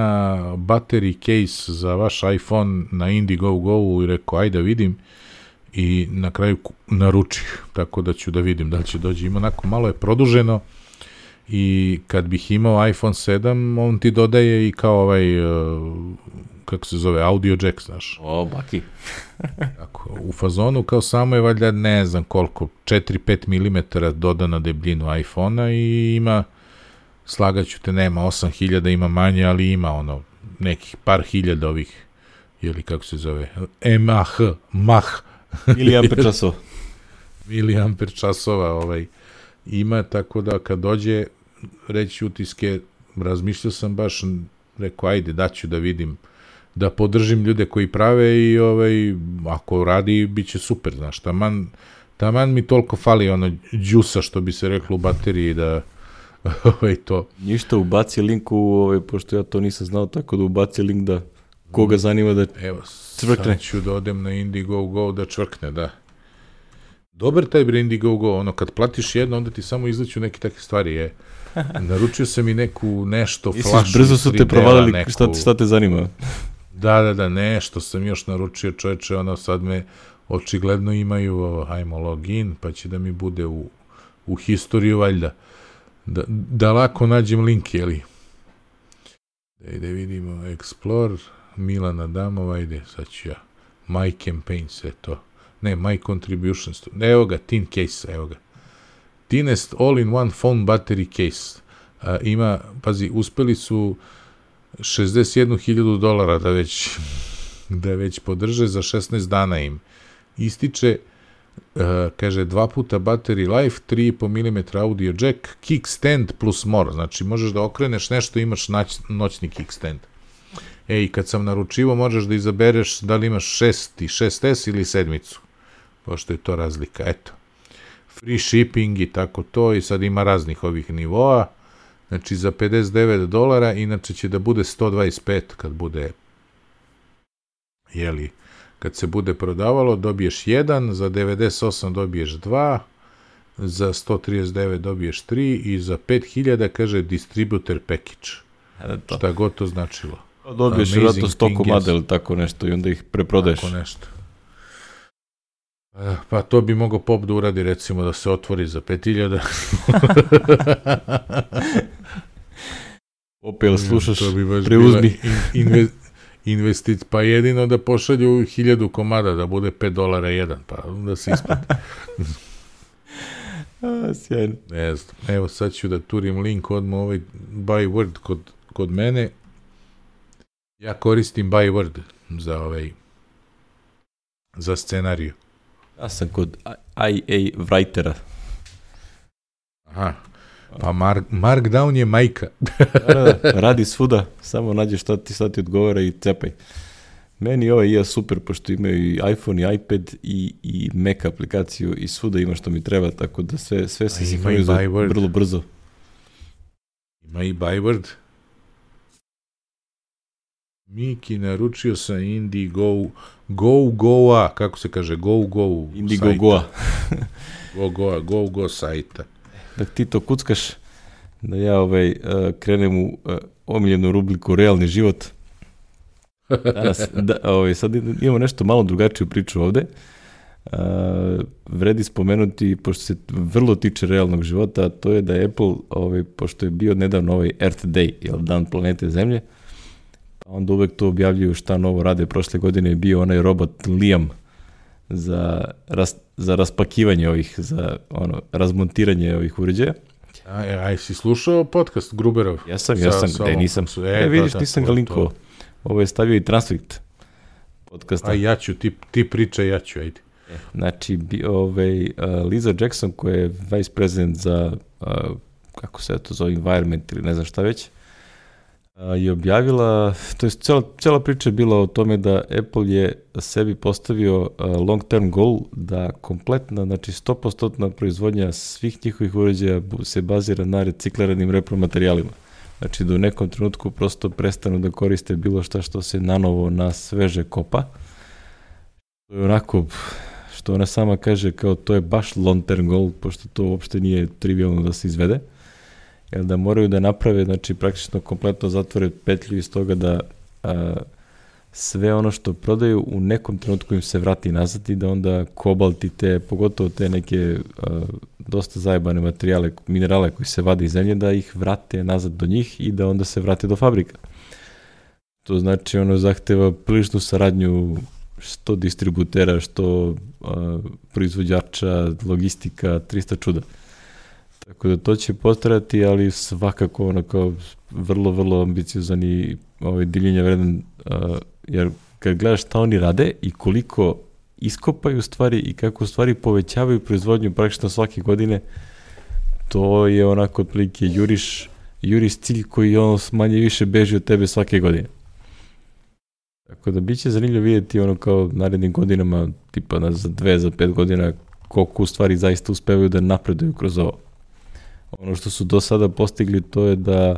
Speaker 2: battery case za vaš iPhone na Indiegogo i rekao, ajde vidim i na kraju naručih, tako da ću da vidim da li će dođe. Ima onako malo je produženo i kad bih imao iPhone 7, on ti dodaje i kao ovaj, uh, kako se zove, audio jack, znaš.
Speaker 1: O, baki.
Speaker 2: Tako, u fazonu kao samo je valjda ne znam koliko, 4-5 mm doda na debljinu iPhone-a i ima, slagaću te, nema 8000, ima manje, ali ima ono, nekih par hiljada ovih, ili kako se zove, MAH, MAH,
Speaker 1: Ili amper časova.
Speaker 2: miliamper časova ovaj, ima, tako da kad dođe reći utiske, razmišljao sam baš, rekao, ajde, daću da vidim, da podržim ljude koji prave i ovaj, ako radi, bit će super, znaš, taman, taman mi toliko fali ono džusa, što bi se reklo u bateriji, da ovaj, to,
Speaker 1: Ništa, ubaci link u, ovaj, pošto ja to nisam znao, tako da ubaci link da koga zanima da
Speaker 2: evo,
Speaker 1: Cvrkne.
Speaker 2: sad ću da odem na Indiegogo da čvrkne, da. Dobar taj bre Indiegogo, ono, kad platiš jedno, onda ti samo izleću neke takve stvari, je. Naručio sam i neku nešto,
Speaker 1: Misliš,
Speaker 2: flašu
Speaker 1: brzo su te
Speaker 2: 3D-a,
Speaker 1: provalili,
Speaker 2: neku-
Speaker 1: šta, te- šta te zanima?
Speaker 2: Da, da, da, nešto sam još naručio, čoveče, ono, sad me očigledno imaju, ovo, hajmo login, pa će da mi bude u, u historiju, valjda. Da, da lako nađem link, jeli? Da ide vidimo, Explore, Milana Damova, ide, sad ću ja. My campaign, sve to. Ne, my contributions. Evo ga, tin case, evo ga. Tinest all-in-one phone battery case. A, ima, pazi, uspeli su 61.000 dolara da već da već podrže za 16 dana im. Ističe Uh, kaže dva puta battery life, 3,5 mm audio jack, kickstand plus more, znači možeš da okreneš nešto, imaš nać, noćni kickstand. E, i kad sam naručivo, možeš da izabereš da li imaš 6 i 6S ili sedmicu, pošto je to razlika, eto. Free shipping i tako to, i sad ima raznih ovih nivoa, znači za 59 dolara, inače će da bude 125 kad bude, jeli, kad se bude prodavalo, dobiješ jedan, za 98 dobiješ dva, za 139 dobiješ 3 i za 5000 kaže distributor package.
Speaker 1: Da, to.
Speaker 2: Šta god to značilo.
Speaker 1: Dobiješ
Speaker 2: Amazing
Speaker 1: vjerojatno 100
Speaker 2: thing
Speaker 1: komada ili tako nešto i onda ih preprodaješ.
Speaker 2: Tako nešto. E, Pa to bi mogao pop da uradi recimo da se otvori za 5000.
Speaker 1: Opel, slušaš,
Speaker 2: to bi baš
Speaker 1: preuzmi.
Speaker 2: inve, investic, pa jedino da pošalju 1000 komada da bude 5 dolara jedan, pa da se isplati.
Speaker 1: A, sjajno.
Speaker 2: Ne znam. Evo sad ću da turim link odmah ovaj by word kod, kod mene. Ja koristim by word za ovaj za scenariju.
Speaker 1: Ja sam kod IA Writera.
Speaker 2: Aha. Pa Mark, Markdown je majka.
Speaker 1: Da, da, da, radi svuda, samo nađeš šta ti, šta ti odgovara i cepaj. Meni ovo je super, pošto imaju i iPhone i iPad i, i Mac aplikaciju i svuda ima što mi treba, tako da sve, sve se sinhronizuje vrlo brzo.
Speaker 2: Ima i Byword. Miki naručio sam Indigo, Go Goa, kako se kaže, Go Go
Speaker 1: Indigo Goa.
Speaker 2: Go Goa, Go Go sajta.
Speaker 1: Dok ti to kuckaš, da ja ovaj, uh, krenem u uh, omiljenu rubriku Realni život. Danas, da, ovaj, sad imamo nešto malo drugačiju priču ovde. Uh, vredi spomenuti, pošto se vrlo tiče realnog života, to je da je Apple, ovaj, pošto je bio nedavno ovaj Earth Day, jel, dan planete Zemlje, pa onda uvek to objavljuju šta novo rade. Prošle godine je bio onaj robot Liam za, ras, za raspakivanje ovih, za ono, razmontiranje ovih uređaja.
Speaker 2: A, e, aj, si slušao podcast Gruberov?
Speaker 1: Ja sam,
Speaker 2: Sa-
Speaker 1: ja sam,
Speaker 2: sa
Speaker 1: da
Speaker 2: ovom-
Speaker 1: nisam. E,
Speaker 2: e,
Speaker 1: vidiš,
Speaker 2: da, da,
Speaker 1: nisam ga linkovao. Ovo je stavio i transkript podcasta.
Speaker 2: A ja ću, ti, ti pričaj, ja ću, ajde.
Speaker 1: Znači, bi, ovaj, uh, Liza Jackson, koja je vice president za, uh, kako se to zove, environment ili ne znam šta već, uh, je objavila, to je cela, cela priča je bila o tome da Apple je sebi postavio long term goal da kompletna, znači 100% proizvodnja svih njihovih uređaja se bazira na recikliranim repromaterijalima. Znači da u nekom trenutku prosto prestanu da koriste bilo šta što se nanovo na sveže kopa. To je onako, što ona sama kaže, kao to je baš long term goal, pošto to uopšte nije trivialno da se izvede. Jer da moraju da naprave, znači praktično kompletno zatvore petlju iz toga da a, sve ono što prodaju u nekom trenutku im se vrati nazad i da onda kobalt i te, pogotovo te neke a, dosta zajebane materijale, minerale koji se vade iz zemlje, da ih vrate nazad do njih i da onda se vrate do fabrika. To znači ono zahteva priličnu saradnju što distributera, što a, proizvođača, logistika, 300 čuda. Tako da to će potrati, ali svakako ono kao vrlo, vrlo ambiciozan i ovaj, divljenja vredan, a, jer kad gledaš šta oni rade i koliko iskopaju stvari i kako stvari povećavaju proizvodnju praktično svake godine, to je onako otprilike juriš, juriš cilj koji ono manje više beži od tebe svake godine. Tako da biće zanimljivo vidjeti ono kao narednim godinama, tipa na, za dve, za pet godina, koliko u stvari zaista uspevaju da napreduju kroz ovo. Ono što su do sada postigli to je da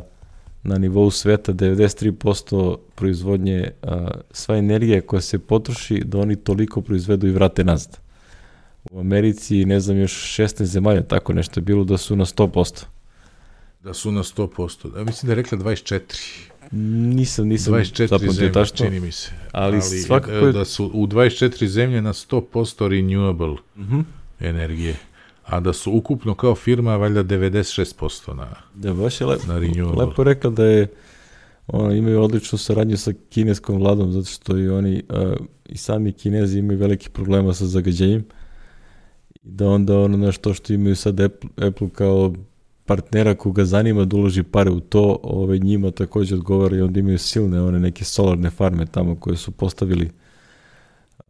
Speaker 1: na nivou sveta 93% proizvodnje, a, sva energija koja se potroši, da oni toliko proizvedu i vrate nazad. U Americi, ne znam, još 16 zemalja, tako nešto je bilo da su na 100%.
Speaker 2: Da su na 100%. Da, mislim da je rekla 24.
Speaker 1: Nisam, nisam
Speaker 2: 24
Speaker 1: zapamtio
Speaker 2: zemlje,
Speaker 1: tačno,
Speaker 2: čini mi se.
Speaker 1: ali, svakako je...
Speaker 2: e, Da su u 24 zemlje na 100% renewable
Speaker 1: Mhm.
Speaker 2: energije. A da su ukupno kao firma valjda 96% na,
Speaker 1: Da, baš je lepo, lepo rekla da je ono, imaju odličnu saradnju sa kineskom vladom, zato što i oni uh, i sami kinezi imaju velikih problema sa zagađenjem. I da onda ono nešto što imaju sad Apple, Apple kao partnera koga zanima da uloži pare u to, ove, njima takođe odgovara i onda imaju silne one neke solarne farme tamo koje su postavili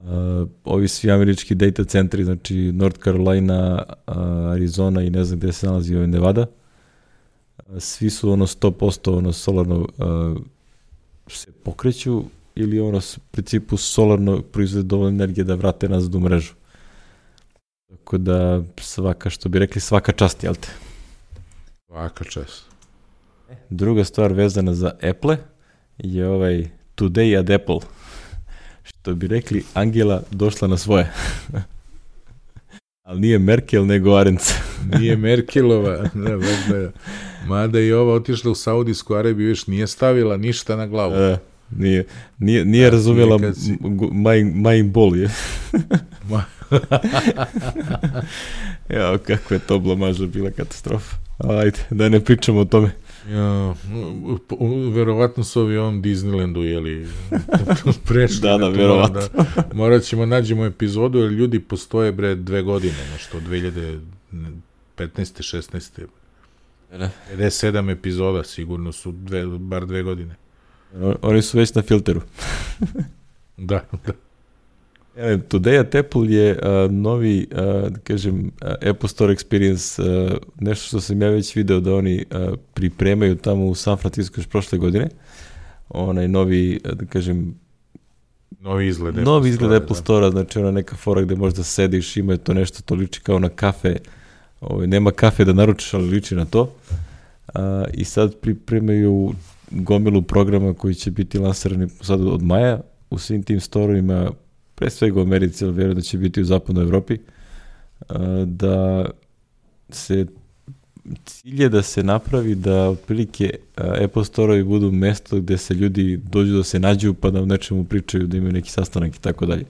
Speaker 1: uh, ovi svi američki data centri, znači North Carolina, uh, Arizona i ne znam gde se nalazi ovaj Nevada, svi su ono 100% ono solarno uh, se pokreću ili ono s principu solarno proizvode dovoljno energije da vrate nazad u mrežu. Tako da svaka, što bi rekli, svaka čast, jel te?
Speaker 2: Svaka čast.
Speaker 1: Druga stvar vezana za Apple je ovaj Today at Apple. Što bi rekli, Angela došla na svoje. Ali nije Merkel, nego Arenc.
Speaker 2: Nije Merkelova, da, da. Mada i ova otišla u Saudijsku Arabiju, još nije stavila ništa na glavu.
Speaker 1: E, nije, nije, nije
Speaker 2: Da,
Speaker 1: razumjela
Speaker 2: nije si-
Speaker 1: Majin, Majin bol je.
Speaker 2: Ma-
Speaker 1: ja, kako je to blamaža bila katastrofa. Ajde, da ne pričamo o tome.
Speaker 2: Ja, verovatno su ovi ovom Disneylandu, jeli, prešli.
Speaker 1: Da, da, verovatno.
Speaker 2: Da, morat ćemo nađemo epizodu, jer ljudi postoje, bre, dve godine, nešto, 2015. 16.
Speaker 1: Da.
Speaker 2: 57 epizoda, sigurno su dve, bar dve godine.
Speaker 1: Oni su već na filteru.
Speaker 2: Da, da.
Speaker 1: E, Today at Apple je uh, novi, uh, da kažem, uh, Apple Store Experience, uh, nešto što sam ja već video da oni uh, pripremaju tamo u San Francisco još prošle godine. Onaj novi, uh, da kažem,
Speaker 2: Novi izgled
Speaker 1: novi izgled
Speaker 2: Store,
Speaker 1: Apple Store-a, znači ona neka fora gde možda sediš, ima to nešto, to liči kao na kafe, ovaj, nema kafe da naručiš, ali liči na to. A, I sad pripremaju gomilu programa koji će biti lansirani sad od maja u svim tim storovima, pre svega u Americi, ali vjerujem da će biti u zapadnoj Evropi, a, da se cilj je da se napravi da otprilike Apple Store-ovi budu mesto gde se ljudi dođu da se nađu pa da nečemu pričaju, da imaju neki sastanak i tako dalje.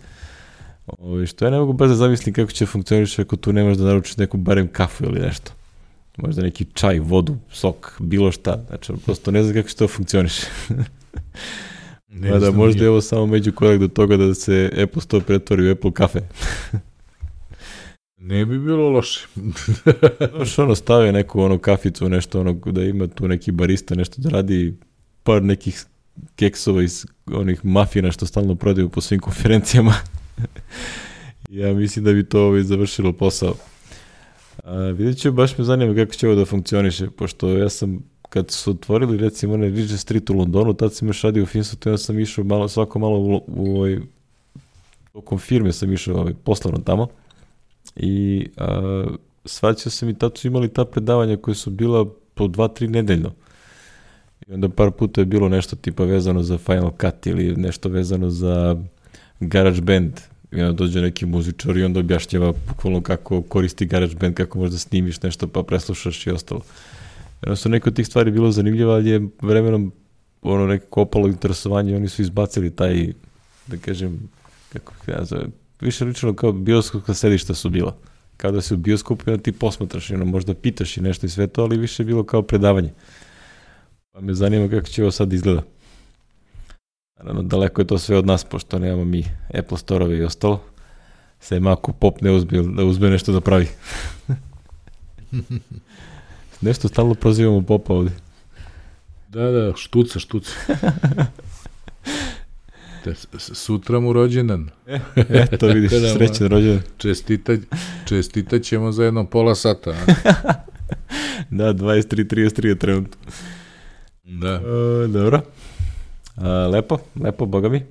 Speaker 1: Ove, što ja ne mogu baš da zamislim kako će funkcioniš ako tu nemaš da naručiš neku barem kafu ili nešto. Možda neki čaj, vodu, sok, bilo šta. Znači, prosto ne znam kako će to funkcioniše.
Speaker 2: Ne
Speaker 1: Mada
Speaker 2: znam
Speaker 1: možda je ovo samo među korak do toga da se Apple Store pretvori u Apple kafe.
Speaker 2: Ne bi bilo loše.
Speaker 1: Još ono stave neku ono kaficu, nešto ono da ima tu neki barista, nešto da radi par nekih keksova iz onih mafina što stalno prodaju po svim konferencijama. ja mislim da bi to ovaj završilo posao. A, vidjet ću, baš me zanima kako će ovo da funkcioniše, pošto ja sam, kad su otvorili recimo onaj Regent Street u Londonu, tad sam još radio u Finsutu, ja sam išao malo, svako malo u, u ovaj, tokom firme sam išao ovaj, poslovno tamo i a, svaćao sam i tad su imali ta predavanja koje su bila po dva, tri nedeljno. I onda par puta je bilo nešto tipa vezano za Final Cut ili nešto vezano za GarageBand. I onda dođe neki muzičar i onda objašnjava bukvalno kako koristi GarageBand, kako možda snimiš nešto pa preslušaš i ostalo. Jednostavno neke od tih stvari bilo zanimljivo, ali je vremenom ono nekako opalo interesovanje i oni su izbacili taj, da kažem, kako bih ja zove, više lično kao bioskopska sedišta su bila. Kao da si u bioskopu onda ti posmatraš ono možda pitaš i nešto i sve to, ali više bilo kao predavanje. Pa me zanima kako će ovo sad izgleda. Naravno, daleko je to sve od nas, pošto nemamo mi Apple Store-ove i ostalo. Se mako pop ne uzme, da uzme nešto da pravi. nešto stalno prozivamo popa ovde.
Speaker 2: Da, da, štuca, štuca. Te, sutra mu rođendan.
Speaker 1: Eto, vidiš,
Speaker 2: Kada,
Speaker 1: srećan rođendan.
Speaker 2: Čestita, čestitat ćemo za jedno pola sata.
Speaker 1: Da, 23.33 je trenutno.
Speaker 2: Da.
Speaker 1: E, dobro. A, lepo, lepo, boga mi.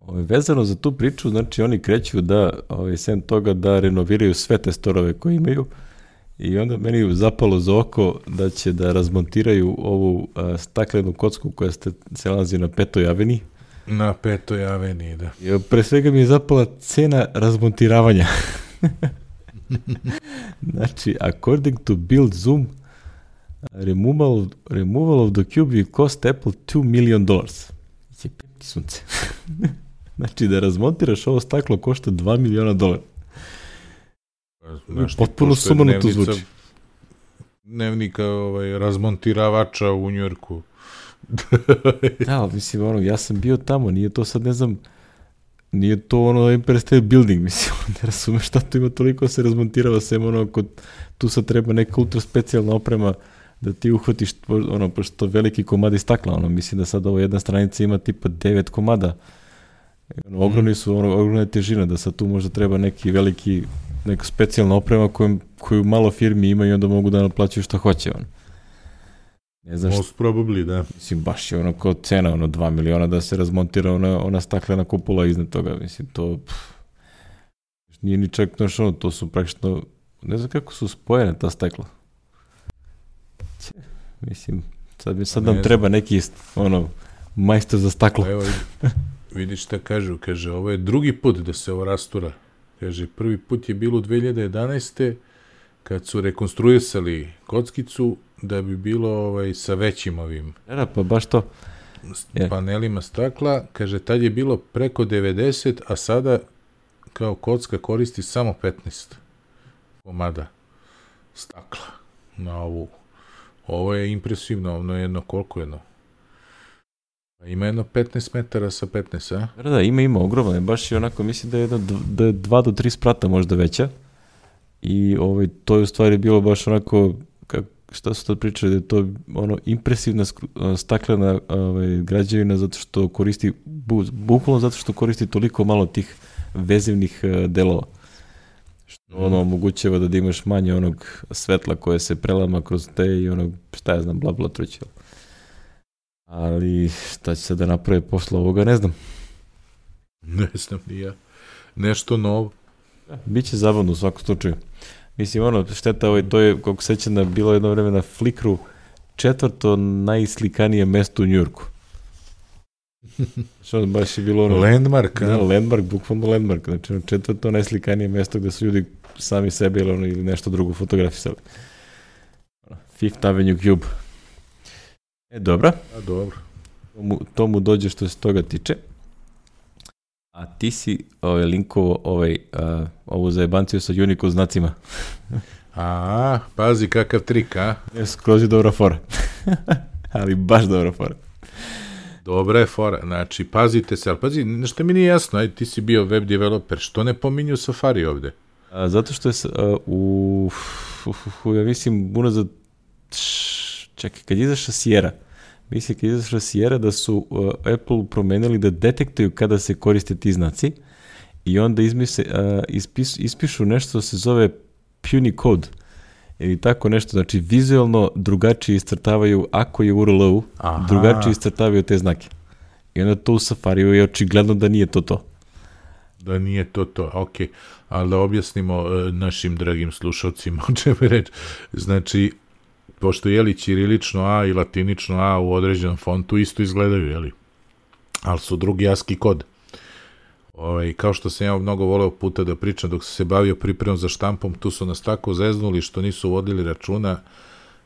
Speaker 1: Ove, vezano za tu priču, znači oni kreću da, ovaj, sem toga da renoviraju sve te storove koje imaju i onda meni je zapalo za oko da će da razmontiraju ovu a, staklenu kocku koja ste, se nalazi na petoj aveni.
Speaker 2: Na petoj aveniji, da.
Speaker 1: I, pre svega mi je zapala cena razmontiravanja. znači, according to Build Zoom, removal, removal of the cube will cost Apple 2 million dollars. Je pepki sunce. znači, da razmontiraš ovo staklo košta 2 miliona dolara.
Speaker 2: Znaš
Speaker 1: Potpuno sumanuto zvuči.
Speaker 2: Dnevnika ovaj, razmontiravača u Njujorku.
Speaker 1: Da, ali mislim, ono, ja sam bio tamo, nije to sad, ne znam, nije to ono Empire State Building, mislim, ne razumeš šta tu ima toliko se razmontirava, sem ono, kod, tu sad treba neka ultra specijalna oprema da ti uhvatiš, ono, pošto veliki komadi stakla, ono, mislim da sad ovo jedna stranica ima tipa 9 komada, ogromni su, ono, ogromna je težina, da sad tu možda treba neki veliki, neka specijalna oprema koju, koju malo firmi ima i onda mogu da naplaćaju šta hoće, ono. Ne znam šta
Speaker 2: Most probably, da.
Speaker 1: Mislim, baš je ono kao cena, ono 2 miliona da se razmontira ona, ona staklena kupula iznad toga. Mislim, to pff, nije ni čak, znaš, ono, to su praktično, ne znam kako su spojene ta stakla. Će, mislim, sad, sad
Speaker 2: Ne
Speaker 1: nam treba neki, ono, majstor za staklo.
Speaker 2: Pa Evo, vidiš šta kažu, kaže, ovo je drugi put da se ovo rastura. Kaže, prvi put je bilo u 2011. kad su rekonstruisali kockicu da bi bilo ovaj, sa većim ovim
Speaker 1: Da, da, pa baš to. Je.
Speaker 2: panelima stakla. Kaže, tad je bilo preko 90, a sada kao kocka koristi samo 15 komada stakla na ovu. Ovo je impresivno, ono je jedno koliko jedno? Ima jedno 15 metara sa 15, a?
Speaker 1: Da, da, ima, ima, ogromno je, baš je onako, mislim da je, jedno, da je 2 do 3 sprata možda veća i ovaj, to je u stvari bilo baš onako, kak, šta su to pričali, da je to ono impresivna staklena ovaj, građevina zato što koristi, bu, bukvalno zato što koristi toliko malo tih vezivnih uh, delova. Što ono omogućava da, da imaš manje onog svetla koje se prelama kroz te i onog, šta ja znam, bla bla trućela. Ali šta će se da naprave posle ovoga, ne znam.
Speaker 2: Ne znam ni ja. Nešto novo.
Speaker 1: Biće zabavno u svakom slučaju. Mislim, ono, šteta, ovaj, to je, kako sećam, da bilo jedno vreme na Flickru četvrto najslikanije mesto u Njurku. Što baš je bilo ono...
Speaker 2: Landmark, a?
Speaker 1: Da, landmark, bukvalno landmark. Znači, četvrto najslikanije mesto gde su ljudi sami sebe ili, ono, ili nešto drugo fotografisali. Fifth Avenue Cube. E, dobro.
Speaker 2: A, dobro.
Speaker 1: To mu, to mu dođe što se toga tiče. A ti si ovaj, linkovo ovaj, uh, ovu zajebanciju sa Unico znacima.
Speaker 2: A, pazi kakav trik, a?
Speaker 1: Je skroz je dobra fora. ali baš dobra fora.
Speaker 2: Dobra je fora. Znači, pazite se, ali pazi, nešto mi nije jasno, aj ti si bio web developer, što ne pominju Safari ovde?
Speaker 1: A, zato što je uh, u, u, u, ja mislim, unazad, čekaj, kad je izašla Sierra, mislim kad je izašla Sierra da su uh, Apple promenili da detektuju kada se koriste ti znaci i onda izmise, uh, ispis, ispišu nešto se zove Punicode ili tako nešto, znači vizualno drugačije iscrtavaju ako je URL-u, drugačije iscrtavaju te znake. I onda to u Safariju je očigledno da nije to to.
Speaker 2: Da nije to to, ok. Ali da objasnimo uh, našim dragim slušalcima o čemu je reč. Znači, pošto je li ćirilično A i latinično A u određenom fontu isto izgledaju, je li? Ali su drugi ASCII kod. Ovaj, kao što sam ja mnogo voleo puta da pričam dok sam se bavio pripremom za štampom, tu su nas tako zeznuli što nisu vodili računa.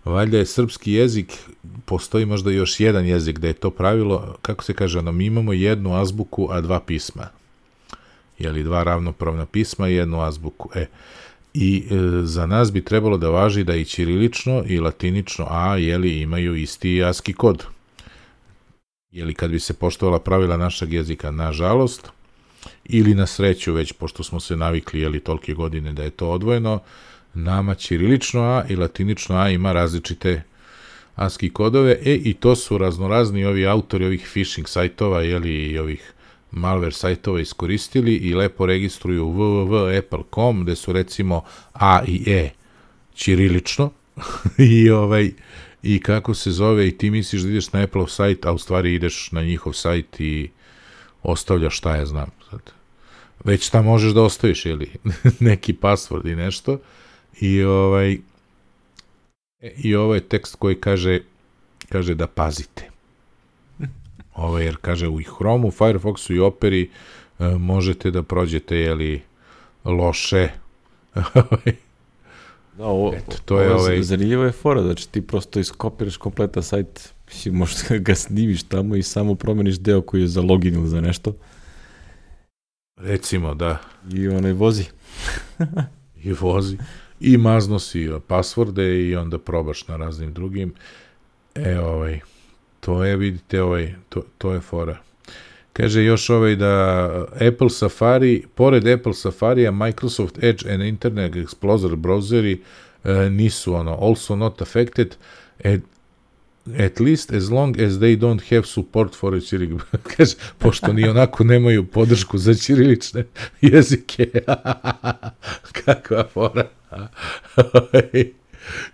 Speaker 2: Valjda je srpski jezik, postoji možda još jedan jezik da je to pravilo, kako se kaže, ono, mi imamo jednu azbuku, a dva pisma. Jeli, dva ravnopravna pisma i jednu azbuku. E, i e, za nas bi trebalo da važi da i ćirilično i latinično A jeli, imaju isti ASCII kod. Jeli kad bi se poštovala pravila našeg jezika, nažalost, ili na sreću već, pošto smo se navikli jeli, tolke godine da je to odvojeno, nama ćirilično A i latinično A ima različite ASCII kodove, e i to su raznorazni ovi autori ovih phishing sajtova, jeli, i ovih malware sajtova iskoristili i lepo registruju www.apple.com gde su recimo A i E ćirilično. I ovaj i kako se zove i ti misliš da ideš na Apple sajt, a u stvari ideš na njihov sajt i ostavljaš šta ja znam sad. Već šta možeš da ostaviš ili neki password i nešto. I ovaj e, i ovo je tekst koji kaže kaže da pazite Ovaj, jer kaže u Chromu, Firefoxu i Operi e, možete da prođete jeli, loše.
Speaker 1: da, ovo, Eto, to je ovaj... zanimljivo je fora, znači ti prosto iskopiraš kompletan sajt, možda ga snimiš tamo i samo promeniš deo koji je za login ili za nešto.
Speaker 2: Recimo, da.
Speaker 1: I onaj vozi.
Speaker 2: I vozi. I mazno si pasvorde i onda probaš na raznim drugim. E, ovaj, To je, vidite, ovaj, to, to je fora. Kaže još ovaj da Apple Safari, pored Apple Safarija, Microsoft Edge and Internet Explorer browseri uh, nisu ono, also not affected, at, at least as long as they don't have support for a Cyrillic. Kaže, pošto ni onako nemaju podršku za ćirilične jezike. Kakva fora.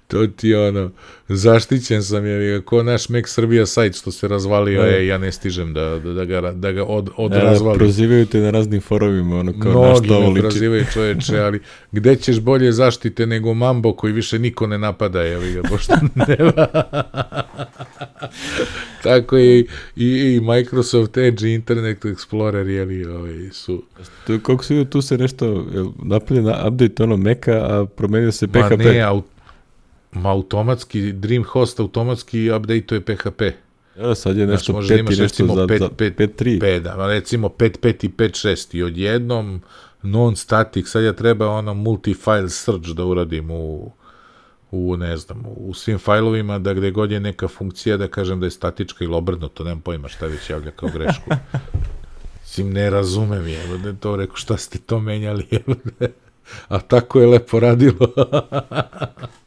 Speaker 2: To ti ono, zaštićen sam je, ko naš Mek Srbija sajt što se razvalio, je, ja ne stižem da, da, da ga, da ga od, od
Speaker 1: da, razvali. Prozivaju te na raznim forumima, ono kao
Speaker 2: Mnogi na što ovo liči. prozivaju čoveče, ali gde ćeš bolje zaštite nego Mambo koji više niko ne napada, je ga, pošto nema. Tako je i, i, i Microsoft Edge Internet Explorer, jeli, ovaj, su...
Speaker 1: To, kako se tu se nešto, napravljen update ono Meka, a promenio se PHP. Ma
Speaker 2: ne, Ma automatski, Dreamhost automatski update-uje PHP.
Speaker 1: Ja, sad je nešto znači, 5 i nešto za, 5, za 5.3.
Speaker 2: 5, da, recimo 5.5 i 5.6 i odjednom non-static, sad ja treba ono multi-file search da uradim u, u, ne znam, u svim fajlovima, da gde god je neka funkcija, da kažem da je statička ili obrnuto, nemam pojma šta već javlja kao grešku. Sim, ne razumem je, da to rekao, šta ste to menjali, A tako je lepo radilo.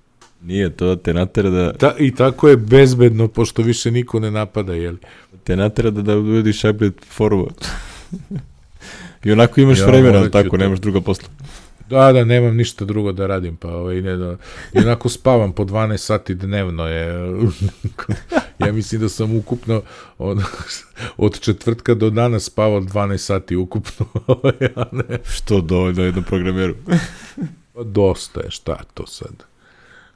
Speaker 1: Nije, to te natera da...
Speaker 2: Ta, I tako je bezbedno, pošto više niko ne napada, jel?
Speaker 1: Te natera da, da uvediš hybrid forward. I onako imaš
Speaker 2: Ja,
Speaker 1: vremena, tako,
Speaker 2: to.
Speaker 1: nemaš druga posla.
Speaker 2: Da, da, nemam ništa drugo da radim, pa ovaj, ne da, i onako spavam po 12 sati dnevno je, ja mislim da sam ukupno od, od četvrtka do danas spavao 12 sati ukupno, ovaj, a ne,
Speaker 1: Što dovoljno jednom programeru.
Speaker 2: pa dosta je, šta to sad,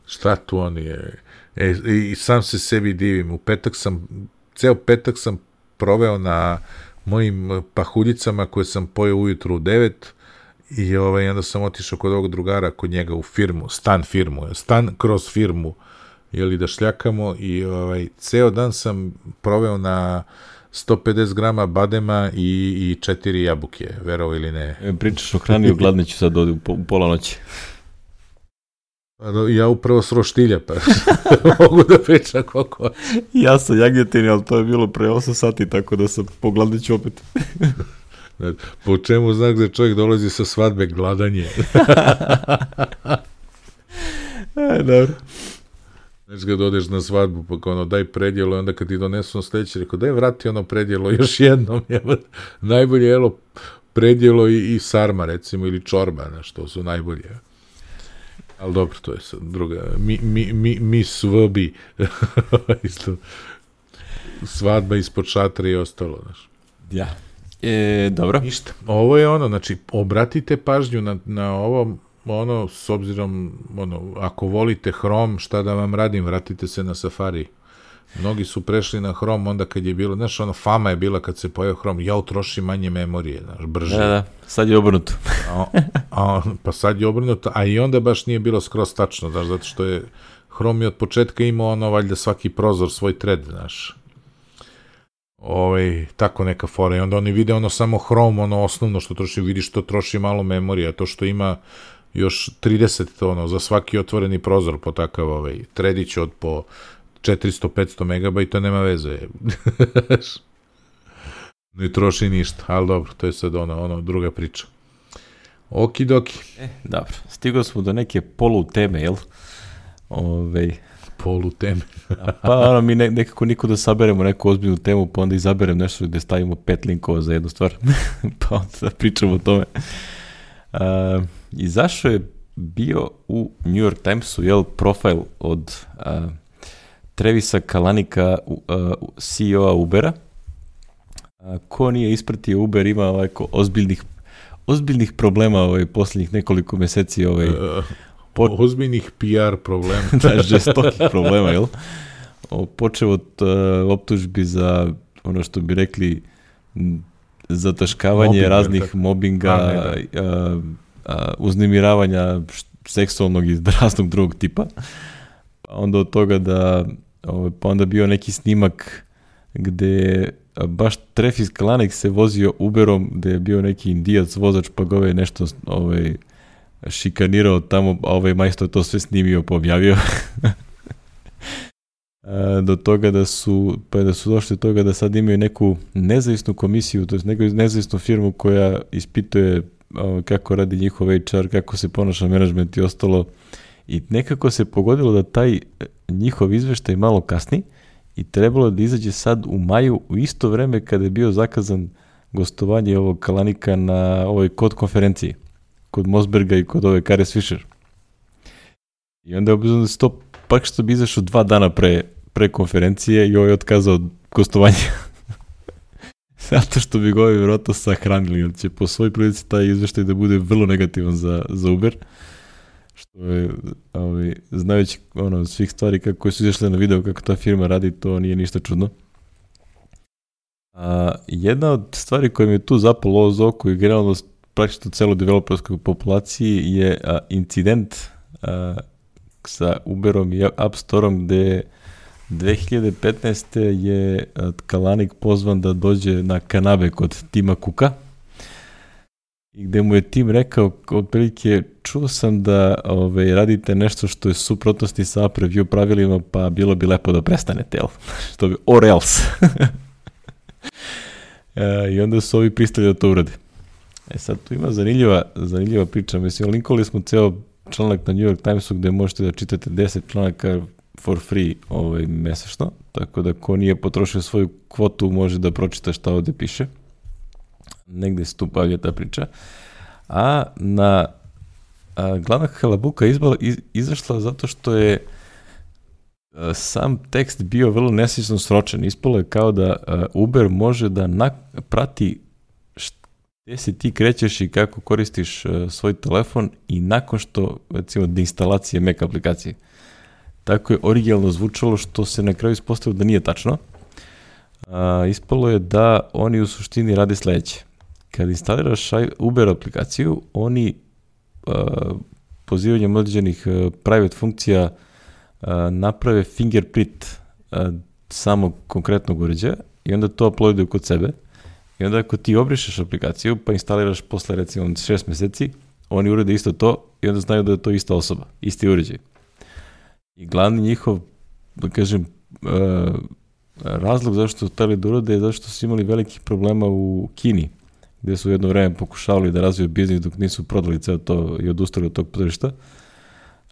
Speaker 2: šta tu oni je, e, i sam se sebi divim, u petak sam, ceo petak sam proveo na mojim pahuljicama koje sam pojeo ujutru u 9, I ovaj, onda sam otišao kod ovog drugara, kod njega u firmu, stan firmu, stan kroz firmu, jeli da šljakamo i ovaj, ceo dan sam proveo na 150 grama badema i, i četiri jabuke, verovo ili ne.
Speaker 1: E, Pričaš o hrani, ogladneću sad u pola noći.
Speaker 2: Pa Ja upravo s roštilja, pa mogu da pričam koliko.
Speaker 1: Ja sam jagnjetini, ali to je bilo pre 8 sati, tako da sam pogladneću opet.
Speaker 2: Po čemu znak da čovjek dolazi sa svadbe gladanje?
Speaker 1: E, dobro.
Speaker 2: Znaš kad odeš na svadbu, pa kao ono, daj predjelo, onda kad ti donesu na sledeće, rekao, daj vrati ono predjelo još jednom, jebote. najbolje jelo predjelo i, i sarma, recimo, ili čorba, znaš, to su najbolje. Ali dobro, to je sad druga, mi, mi, mi, mi svbi, isto, svadba ispod šatra i ostalo, znaš.
Speaker 1: Ja. E, dobro.
Speaker 2: Ništa. Ovo je ono, znači, obratite pažnju na, na ovo, ono, s obzirom, ono, ako volite Chrome, šta da vam radim, vratite se na Safari. Mnogi su prešli na Chrome onda kad je bilo, znaš, ono, fama je bila kad se pojao Chrome, ja utrošim manje memorije, znaš, brže.
Speaker 1: Da, da, sad je obrnuto.
Speaker 2: A, a, pa sad je obrnuto, a i onda baš nije bilo skroz tačno, znaš, zato što je Chrome je od početka imao ono, valjda svaki prozor svoj thread, znaš. Ovaj, tako neka fora. I onda oni vide ono samo Chrome, ono osnovno što troši, vidiš to troši malo memorije, a to što ima još 30 to ono, za svaki otvoreni prozor po takav ovaj, tredić od po 400-500 megabajta nema veze. ne troši ništa, ali dobro, to je sad ono, ono druga priča. Okidoki.
Speaker 1: E, dobro. Stigao smo do neke polu teme, jel? Ove,
Speaker 2: Polu teme.
Speaker 1: pa ono, mi ne, nekako niko da saberemo neku ozbiljnu temu, pa onda izaberem nešto gde stavimo pet linkova za jednu stvar, pa onda da pričamo o tome. Uh, izašao je bio u New York Timesu, jel, profil od uh, Trevisa Kalanika, uh, CEO-a Ubera. Uh, ko nije ispratio Uber ima ovako ozbiljnih ozbiljnih problema ovaj poslednjih nekoliko meseci ovaj
Speaker 2: Uh,
Speaker 1: Po-
Speaker 2: ozbiljnih PR problema.
Speaker 1: da, žestokih problema, jel? Počeo od uh, optužbi za ono što bi rekli zataškavanje
Speaker 2: Mobing,
Speaker 1: raznih
Speaker 2: tako?
Speaker 1: mobinga,
Speaker 2: A, ne,
Speaker 1: a, a, uznemiravanja š- seksualnog i raznog drugog tipa. Pa onda od toga da, ovaj, pa onda bio neki snimak gde baš Trefis Kalanek se vozio Uberom, gde je bio neki indijac vozač, pa ga ovaj nešto ovaj, šikanirao tamo, a ovaj majstor to sve snimio pa do toga da su, pa da su došli do toga da sad imaju neku nezavisnu komisiju, to je neku nezavisnu firmu koja ispituje kako radi njihov HR, kako se ponaša menadžment i ostalo. I nekako se pogodilo da taj njihov izveštaj malo kasni i trebalo je da izađe sad u maju u isto vreme kada je bio zakazan gostovanje ovog Kalanika na ovoj kod konferenciji kod Mosberga i kod ove Kare Swisher. I onda je obzirom da se to pak što bi izašao dva dana pre, pre konferencije i ovaj je otkazao gostovanje. Zato što bi ga ovaj vjerojatno sahranili, jer će po svoj prilici taj izveštaj da bude vrlo negativan za, za Uber. Je, ovaj, znajući ono, svih stvari kako su izašle na video kako ta firma radi, to nije ništa čudno. A, jedna od stvari koja mi je tu zapalo ovo oko i generalno praktično celo developerskoj populaciji je a, incident a, sa Uberom i App Storeom gde 2015. je Kalanik pozvan da dođe na kanabe kod Tima Kuka i gde mu je Tim rekao otprilike čuo sam da ove, radite nešto što je suprotnosti sa app review pravilima pa bilo bi lepo da prestanete, jel? što bi, or else. e, I onda su ovi pristali da to urade. E sad tu ima zanimljiva, zanimljiva priča, mislim, linkovali smo ceo članak na New York Timesu gde možete da čitate 10 članaka for free ovaj, mesečno, tako da ko nije potrošio svoju kvotu može da pročita šta ovde piše. Negde se tu pavlja ta priča. A na a, glavna halabuka izbala, iz, izašla zato što je a, sam tekst bio vrlo nesisno sročen. Ispalo je kao da a, Uber može da na, prati gde se ti krećeš i kako koristiš uh, svoj telefon i nakon što, recimo, od instalacije Mac aplikacije. Tako je originalno zvučalo što se na kraju ispostavilo da nije tačno. Uh, ispalo je da oni u suštini rade sledeće. Kad instaliraš Uber aplikaciju, oni uh, pozivanjem određenih uh, private funkcija uh, naprave fingerprint uh, samog konkretnog uređaja i onda to uploaduju kod sebe I onda ako ti obrišeš aplikaciju, pa instaliraš posle recimo šest meseci, oni urede isto to i onda znaju da je to ista osoba, isti uređaj. I glavni njihov, da kažem, razlog zašto su hteli da urade je zašto su imali velikih problema u Kini, gde su jedno vreme pokušavali da razviju biznis dok nisu prodali ceo to i odustali od tog tržišta.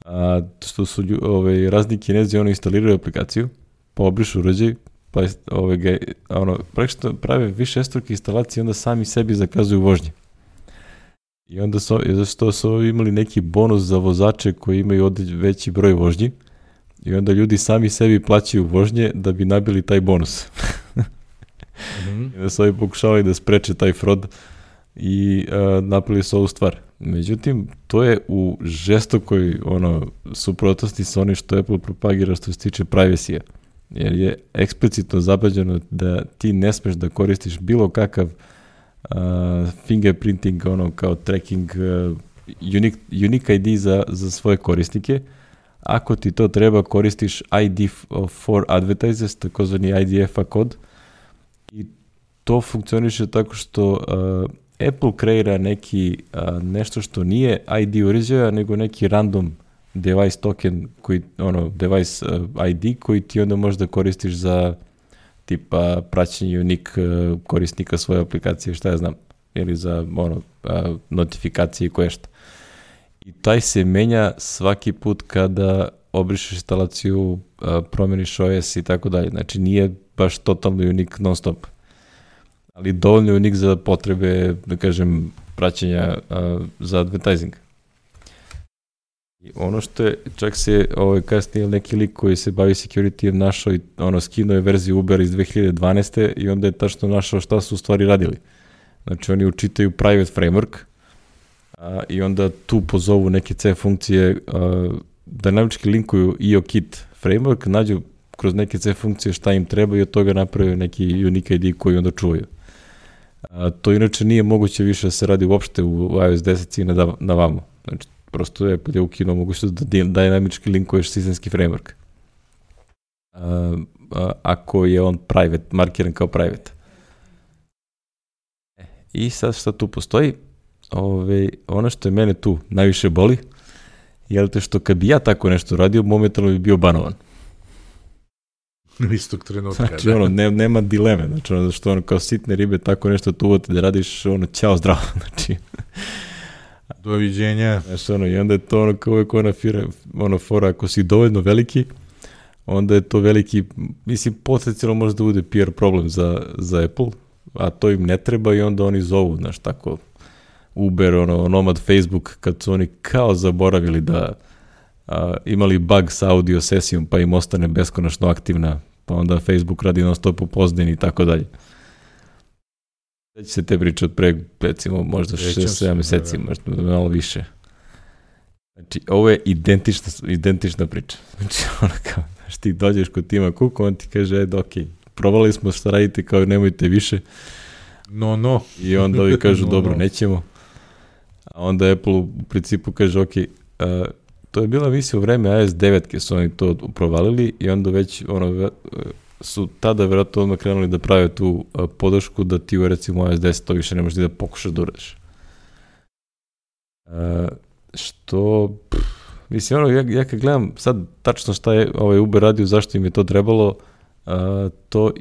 Speaker 1: A, što su ove, ovaj, razni kinezi, oni instaliraju aplikaciju, pa obrišu uređaj, pa ove, ga, ono, praktično prave više struke instalacije onda sami sebi zakazuju vožnje. I onda su, zašto su imali neki bonus za vozače koji imaju veći broj vožnji i onda ljudi sami sebi plaćaju vožnje da bi nabili taj bonus. mm -hmm. I onda su ovi pokušavali da spreče taj fraud i uh, napili su ovu stvar. Međutim, to je u žestokoj ono, suprotnosti sa onim što Apple propagira što se tiče privacy-a jer je eksplicitno zabađeno da ti ne smeš da koristiš bilo kakav uh, fingerprinting, ono kao tracking, uh, unique, unique ID za, za svoje korisnike. Ako ti to treba, koristiš ID for advertisers, takozvani IDF-a kod i to funkcioniše tako što uh, Apple kreira neki uh, nešto što nije ID uređaja, nego neki random device token, koji, ono, device uh, ID koji ti onda možda koristiš za tipa praćenje unik uh, korisnika svoje aplikacije, šta ja znam, ili za ono, uh, notifikacije i koje šta. I taj se menja svaki put kada obrišeš instalaciju, promeniš OS i tako dalje. Znači nije baš totalno unik non stop. Ali dovoljno unik za potrebe, da kažem, praćenja uh, za advertising. I ono što je, čak se ovaj, kasnije neki lik koji se bavi security našao i ono, skinuo je verziju Uber iz 2012. i onda je tačno našao šta su u stvari radili. Znači oni učitaju private framework a, i onda tu pozovu neke C funkcije a, dinamički linkuju IOKit framework, nađu kroz neke C funkcije šta im treba i od toga naprave neki unique ID koji onda čuvaju. A, to inače nije moguće više da se radi uopšte u iOS 10 i na, na vamo. Znači, prosto je je ukinuo mogućnost da dinamički linkuješ sistemski framework. Uh, uh, ako je on private, markiran kao private. E, I sad šta tu postoji? Ove, ono što je mene tu najviše boli, je te što kad bi ja tako nešto radio, momentalno bi bio banovan.
Speaker 2: Istog trenutka.
Speaker 1: Znači, da. ono, ne, nema dileme, znači, ono, što ono, kao sitne ribe, tako nešto tu uvoti da radiš, ono, ćao zdravo, znači,
Speaker 2: Doviđenja.
Speaker 1: Znaš, ono, i onda je to ono kao uvek ona fira, ono, fora, ako si dovoljno veliki, onda je to veliki, mislim, potencijalno može da bude PR problem za, za Apple, a to im ne treba i onda oni zovu, znaš, tako, Uber, ono, Nomad Facebook, kad su oni kao zaboravili da a, imali bug sa audio sesijom, pa im ostane beskonačno aktivna, pa onda Facebook radi non stop u pozdini i tako dalje. Sveći se te priče od pre, recimo, možda 6-7 meseci, da, da. možda malo više. Znači, ovo je identična, identična priča. Znači, ono kao, znaš, ti dođeš kod tima kuku, on ti kaže, ed, ok, probali smo šta radite, kao nemojte više.
Speaker 2: No, no.
Speaker 1: I onda ovi kažu, no, dobro, no. nećemo. A onda Apple u principu kaže, ok, uh, to je bila misija u vreme iOS 9 su oni to provalili i onda već ono, su tada verovatno odmah krenuli da prave tu podršku da ti u recimo iOS 10 to više ne možeš da pokušaš da uradiš. Što, pff, mislim, ono, ja, ja kad gledam sad tačno šta je ovaj Uber radio, zašto im je to trebalo, a, to,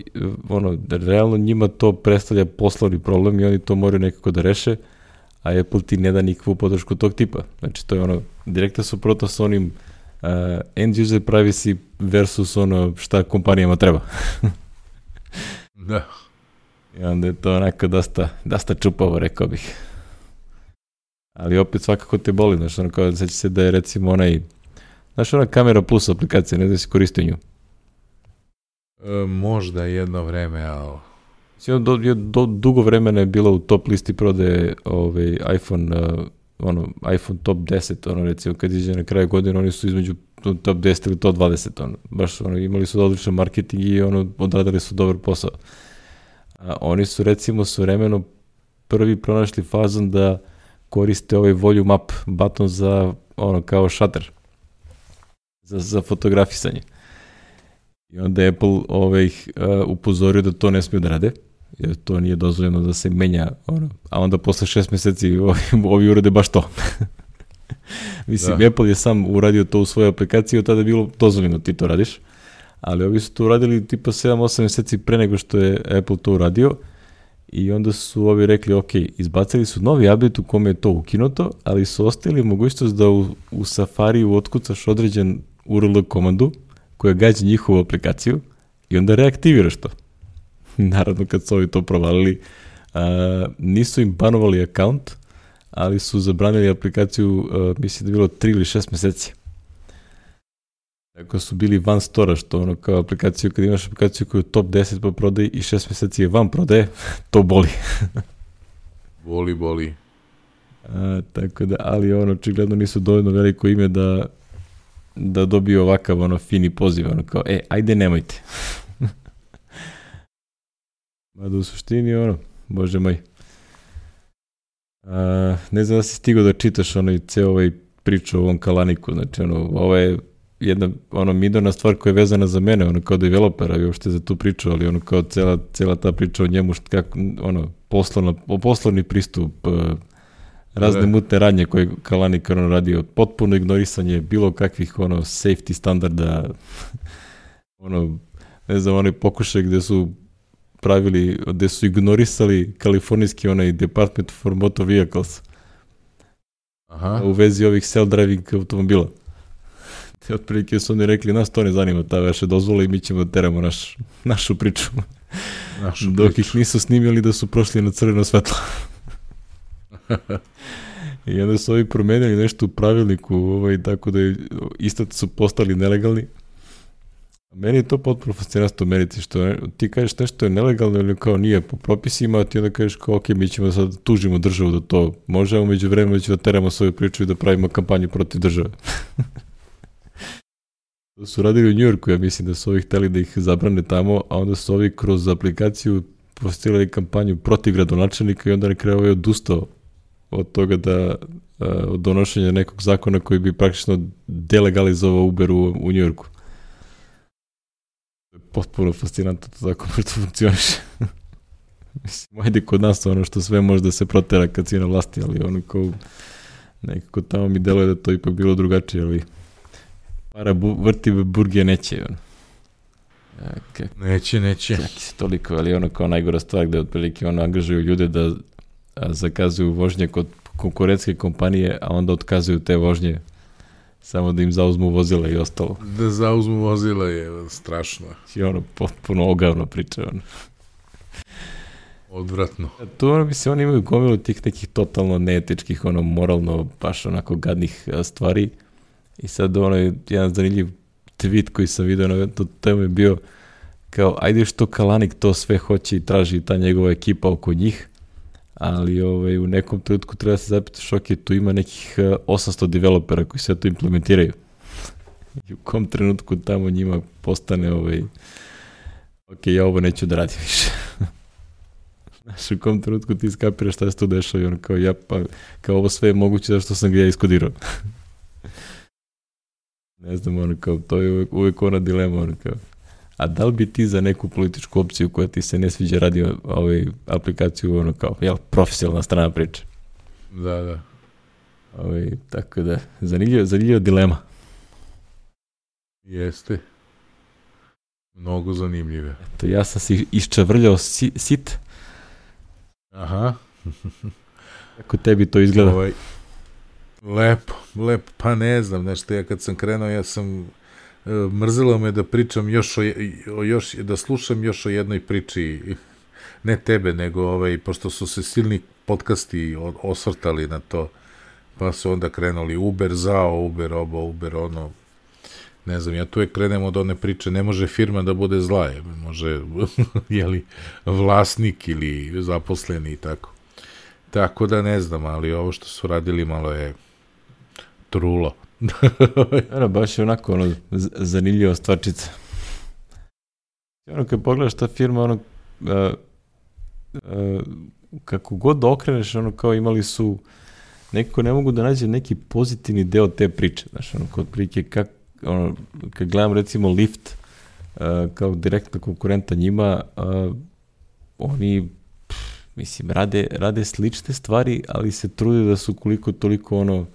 Speaker 1: ono, realno njima to predstavlja poslovni problem i oni to moraju nekako da reše, a Apple ti ne da nikakvu podršku tog tipa. Znači, to je ono, direktno suprotno sa onim uh, end user privacy versus ono šta kompanijama treba.
Speaker 2: Da.
Speaker 1: I onda je to onako dosta, dosta čupavo, rekao bih. Ali opet svakako te boli, znaš, ono kao, seća se da je recimo onaj, znaš, ona kamera plus aplikacija, ne znam si koristio nju.
Speaker 2: E, možda jedno vreme, ali...
Speaker 1: Znači, do, je, do, dugo vremena je bilo u top listi prodaje ovaj, iPhone, uh, ono, iPhone top 10, ono, recimo, kad iđe na kraju godine, oni su između top 10 ili top 20, ono, baš, ono, imali su odličan marketing i, ono, odradili su dobar posao. A, oni su, recimo, su vremeno prvi pronašli fazon da koriste ovaj volume up button za, ono, kao shutter, za, za fotografisanje. I onda je Apple ovaj, uh, upozorio da to ne smiju da rade, jer to nije dozvoljeno da se menja, ono, a onda posle šest meseci ovi, ovi urade baš to. Mislim, da. Apple je sam uradio to u svojoj aplikaciji, od tada je bilo dozvoljeno ti to radiš, ali ovi su to uradili tipa 7-8 meseci pre nego što je Apple to uradio i onda su ovi rekli, ok, izbacili su novi update u kome je to ukinuto, ali su ostavili mogućnost da u, u Safari otkucaš određen URL komandu koja gađa njihovu aplikaciju i onda reaktiviraš to. Naravno, kad su ovi to provalili, a, nisu im banovali akaunt, ali su zabranili aplikaciju, a, mislim da je bilo 3 ili 6 meseci. Tako su bili van stora, što ono kao aplikaciju, kad imaš aplikaciju koju je top 10 pa prodaje i 6 meseci je van prodaje, to boli.
Speaker 2: boli, boli.
Speaker 1: A, tako da, ali ono, očigledno nisu dovoljno veliko ime da da dobiju ovakav ono fini poziv, ono kao, e, ajde nemojte. Mada u suštini ono, bože moj. A, ne znam da si stigao da čitaš ono i ceo ovaj priču o ovom kalaniku, znači ono, ovo je jedna ono midona stvar koja je vezana za mene, ono kao developera i uopšte za tu priču, ali ono kao cela, cela ta priča o njemu, što, kako, ono, poslovno, poslovni pristup, razne da. mutne radnje koje Kalanik ono radio, potpuno ignorisanje bilo kakvih ono safety standarda, ono, ne znam, onaj pokušaj gde su pravili, gde su ignorisali kalifornijski onaj Department for Motor Vehicles Aha. u vezi ovih self-driving automobila. Te otprilike su oni rekli, nas to ne zanima, ta veše dozvola i mi ćemo da teramo naš, našu priču. Našu Dok priču. ih nisu snimili da su prošli na crveno svetlo. I onda su ovi promenili nešto u pravilniku, ovaj, tako da je, isto su postali nelegalni. Meni je to potpuno fascinantno u Americi, što ti kažeš nešto je nelegalno ili kao nije po propisima, a ti onda kažeš kao ok, mi ćemo sad tužimo državu da to može, a umeđu vremenu ćemo da teramo svoju priču i da pravimo kampanju protiv države. to su radili u Njujorku, ja mislim da su ovi hteli da ih zabrane tamo, a onda su ovi kroz aplikaciju postirali kampanju protiv gradonačelnika i onda na kraju ovaj odustao od toga da od donošenja nekog zakona koji bi praktično delegalizovao Uber u, u Njujorku. Potpuno fascinantno to tako što funkcioniše. Mislim, ajde kod nas ono što sve može da se protera kad si na vlasti, ali ono kao nekako tamo mi deluje da to ipak bilo drugačije, ali para bu, vrti burgije neće, ono.
Speaker 2: Ja, neće, neće.
Speaker 1: Čak se toliko, ali ono kao najgora stvar gde otprilike ono angažuju ljude da zakazuju vožnje kod konkurentske kompanije, a onda otkazuju te vožnje samo da im zauzmu vozila i ostalo.
Speaker 2: Da zauzmu vozila je strašno.
Speaker 1: I ono, potpuno ogavno priča. Ono.
Speaker 2: Odvratno.
Speaker 1: A tu ono, mislim, oni imaju gomilu tih nekih totalno neetičkih, ono, moralno, baš onako gadnih stvari. I sad, ono, jedan zanimljiv tweet koji sam vidio na tu temu je bio kao, ajde što Kalanik to sve hoće i traži ta njegova ekipa oko njih, ali ovaj, u nekom trenutku treba se zapitati ok, tu ima nekih 800 eh, developera koji sve to implementiraju. I u kom trenutku tamo njima postane ovaj, ok, ja ovo neću da radim više. Znaš, u kom trenutku ti skapiraš šta se tu dešava i ono kao, ja, pa, kao ovo sve je moguće zašto sam ga ja iskodirao. ne znam, ono kao, to je uvek, uvek ona dilema, ono kao, A da li bi ti za neku političku opciju koja ti se ne sviđa radio ovaj aplikaciju ono kao, jel, profesionalna strana priče?
Speaker 2: Da, da.
Speaker 1: Ovaj, tako da, zanimljiva, zanimljiva dilema.
Speaker 2: Jeste. Mnogo zanimljive.
Speaker 1: Eto, ja sam si iščavrljao si, sit.
Speaker 2: Aha.
Speaker 1: Kako tebi to izgleda?
Speaker 2: Ovaj, lepo, lepo, pa ne znam, nešto, ja kad sam krenuo, ja sam, mrzelo me da pričam još o, o, još, da slušam još o jednoj priči, ne tebe, nego ovaj, pošto su se silni podcasti osvrtali na to, pa su onda krenuli Uber zao, Uber obo, Uber ono, ne znam, ja tu je krenem od one priče, ne može firma da bude zla, je, može, jeli, vlasnik ili zaposleni i tako. Tako da ne znam, ali ovo što su radili malo je trulo.
Speaker 1: Ano, baš je onako ono, zanimljiva stvarčica. Ono, kad pogledaš ta firma, ono, uh, uh, kako god da okreneš, ono, kao imali su, nekako ne mogu da nađe neki pozitivni deo te priče, znaš, ono, kod prilike, kak, ono, kad gledam recimo Lyft, uh, kao direktna konkurenta njima, uh, oni mislim, rade, rade slične stvari, ali se trude da su koliko toliko ono, a,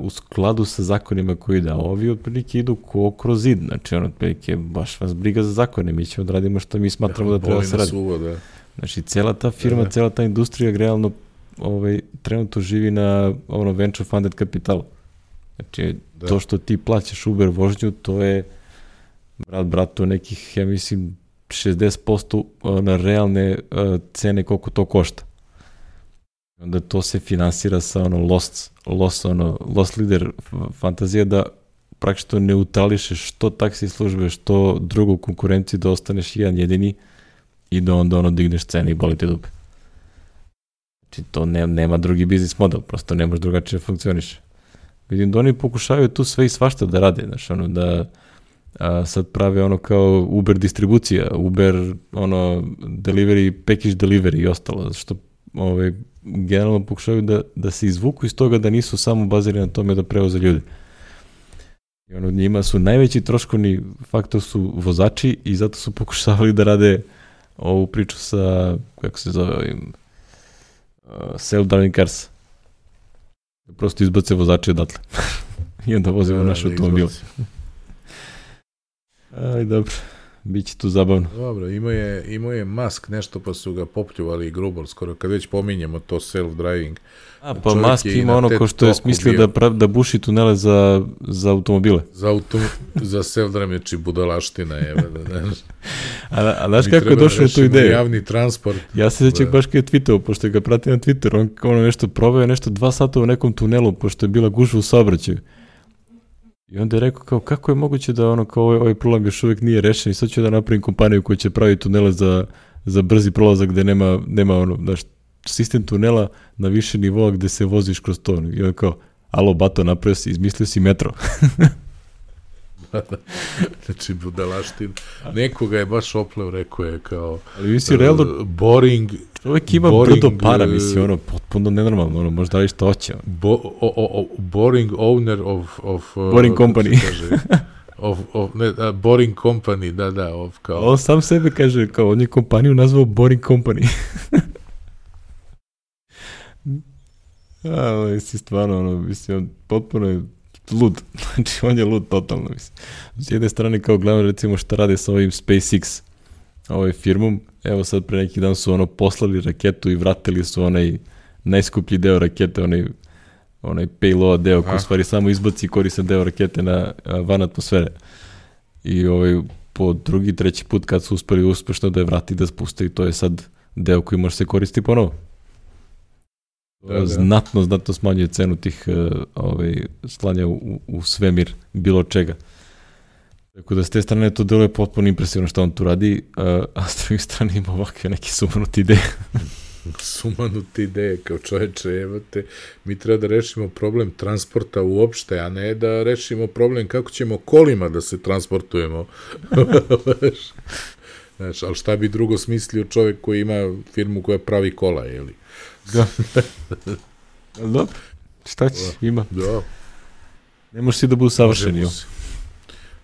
Speaker 1: u skladu sa zakonima koji da. Ovi otprilike idu ko kroz zid, znači ono otprilike baš vas briga za zakone, mi ćemo da radimo što mi smatramo da, da treba da se radi. Suvo, da. Znači, cela ta firma, da, cela ta industrija realno ovaj, trenutno živi na ono venture funded kapitalu. Znači, da. to što ti plaćaš Uber vožnju, to je brat bratu nekih, ja mislim, 60% na realne cene koliko to košta. Onda to se finansira sa ono lost, lost, ono, lost leader fantazija da praktično neutrališeš što taksi službe, što drugu konkurenciju da ostaneš jedan jedini i da onda ono digneš cene i boli te dupe. Znači to ne, nema drugi biznis model, prosto ne može drugačije da funkcioniše. Vidim da oni pokušavaju tu sve i svašta da rade, znači ono da a, sad prave ono kao Uber distribucija, Uber ono delivery, package delivery i ostalo, što ovaj, generalno pokušavaju da, da se izvuku iz toga da nisu samo bazirani na tome da prevoze ljudi. I ono, njima su najveći troškovni faktor su vozači i zato su pokušavali da rade ovu priču sa, kako se zove, ovim, uh, self-driving cars. Prosto izbace vozače odatle. I onda vozimo da, naše da automobile. Aj, dobro. Biće tu zabavno.
Speaker 2: Dobro, imao je, imao je Musk nešto pa su ga popljuvali grubo, skoro kad već pominjemo to self-driving.
Speaker 1: A, pa Musk ima ono ko što je smislio da, prav, da buši tunele za, za automobile.
Speaker 2: Za, auto, za self-driving, znači budalaština je. Da,
Speaker 1: znaš. a, a znaš kako je došao tu ideju?
Speaker 2: Javni transport.
Speaker 1: Ja se sećam da. baš kada je tweetao, pošto ga prati na Twitter, on ono nešto probao nešto dva sata u nekom tunelu, pošto je bila gužva u saobraćaju. I onda je rekao kao kako je moguće da ono kao ovaj, ovaj problem još uvijek nije rešen i sad ću da napravim kompaniju koja će praviti tunele za, za brzi prolazak gde nema, nema ono, znaš, sistem tunela na više nivoa gde se voziš kroz to. I on kao, alo, bato, napravio si, izmislio si metro.
Speaker 2: da, da. Znači, budalaštin. Nekoga je baš opleo, rekao je kao...
Speaker 1: Ali vi si uh, realno...
Speaker 2: Boring...
Speaker 1: Čovjek ima boring, brdo para, uh, misli, ono, potpuno nenormalno, ono, možda li što hoće.
Speaker 2: Bo, o, o, boring owner of... of
Speaker 1: uh, boring company.
Speaker 2: of, of, ne, uh, Boring Company, da, da, of, kao...
Speaker 1: On sam sebe kaže, kao, on je kompaniju nazvao Boring Company. Ali si stvarno, ono, mislim, potpuno je lud. Znači, on je lud totalno, mislim. S jedne strane, kao gledam, recimo, šta rade sa ovim SpaceX, ovaj firmom, evo sad pre neki dan su ono poslali raketu i vratili su onaj najskuplji deo rakete, onaj onaj payload deo koji stvari samo izbaci koristan deo rakete na van atmosfere. I ovaj po drugi, treći put kad su uspeli uspešno da je vrati da spuste i to je sad deo koji može se koristiti ponovo. Da, da. Znatno, znatno smanjuje cenu tih uh, ovaj, slanja u, u svemir bilo čega. Tako da s te strane to deluje potpuno impresivno što on tu radi, uh, a s druge strane ima ovakve neke sumanuti ideje.
Speaker 2: sumanuti ideje, kao čoveče, evo te, mi treba da rešimo problem transporta uopšte, a ne da rešimo problem kako ćemo kolima da se transportujemo. Znaš, ali šta bi drugo smislio čovek koji ima firmu koja pravi kola, jeli?
Speaker 1: Da. Dobro, šta će, da. ima.
Speaker 2: Da.
Speaker 1: Ne možeš si da budu savršeni.
Speaker 2: Može,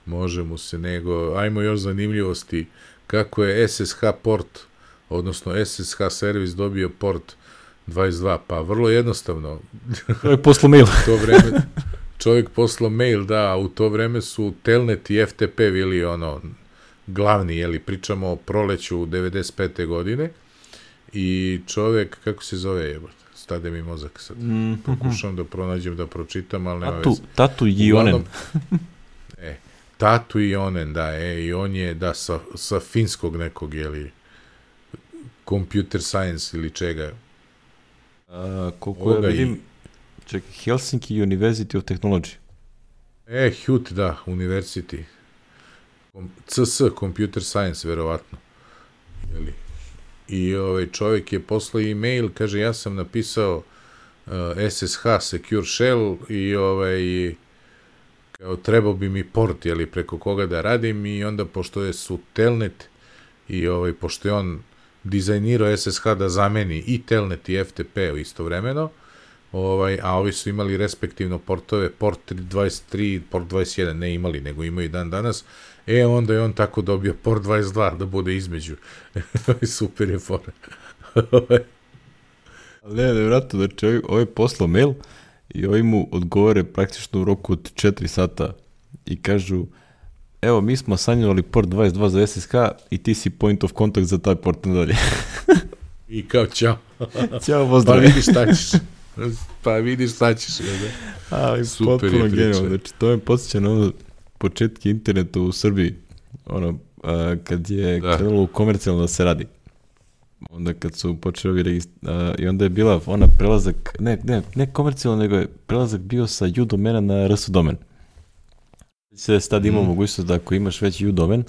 Speaker 2: može mu se, nego, ajmo još zanimljivosti, kako je SSH port, odnosno SSH servis dobio port 22, pa vrlo jednostavno.
Speaker 1: Čovjek poslo mail.
Speaker 2: to vreme, čovjek poslo mail, da, u to vreme su Telnet i FTP bili ono, glavni, jeli, pričamo o proleću 95. godine, i čovek, kako se zove jebote, stade mi mozak sad.
Speaker 1: Mm,
Speaker 2: Pokušavam da pronađem, da pročitam, ali nema
Speaker 1: Tatu,
Speaker 2: veze.
Speaker 1: tatu Ionen.
Speaker 2: Uglavnom, e, Tatu i onen, da, e, i on je, da, sa, sa finskog nekog, jeli, computer science ili čega.
Speaker 1: A, koliko ja
Speaker 2: Ovoga i-
Speaker 1: vidim, čekaj, Helsinki University of Technology.
Speaker 2: E, HUT, da, University. CS, Computer Science, verovatno. Jeli? I ovaj čovjek je poslao e-mail, kaže, ja sam napisao uh, SSH Secure Shell i ovaj kao trebao bi mi port, jeli, preko koga da radim i onda, pošto je su telnet i ovaj, pošto je on dizajnirao SSH da zameni i telnet i FTP istovremeno, ovaj, a ovi su imali respektivno portove, port 23, port 21, ne imali, nego imaju dan danas, e, onda je on tako dobio port 22 da bude između. Super je fora.
Speaker 1: Ali ne, nevjerojatno, znači ovaj, ovaj poslao mail i ovi mu odgovore praktično u roku od 4 sata i kažu evo mi smo sanjali port 22 za SSH i ti si point of contact za taj port nadalje.
Speaker 2: I kao, čao.
Speaker 1: Ćao,
Speaker 2: Pa
Speaker 1: pozdrav.
Speaker 2: vidiš šta ćeš. Pa vidiš šta ćeš. da?
Speaker 1: Ali
Speaker 2: Super
Speaker 1: potpuno genijalno. Znači, to je podsjeća na ono početke interneta u Srbiji. Ono, a, kad je
Speaker 2: Da.
Speaker 1: krenulo u komercijalno da se radi. Onda kad su počeli ovi I onda je bila ona prelazak, ne, ne, ne komercijalno, nego je prelazak bio sa U domena na RS domen. Se sad ima
Speaker 2: Mhm.
Speaker 1: mogućnost da ako imaš već U domen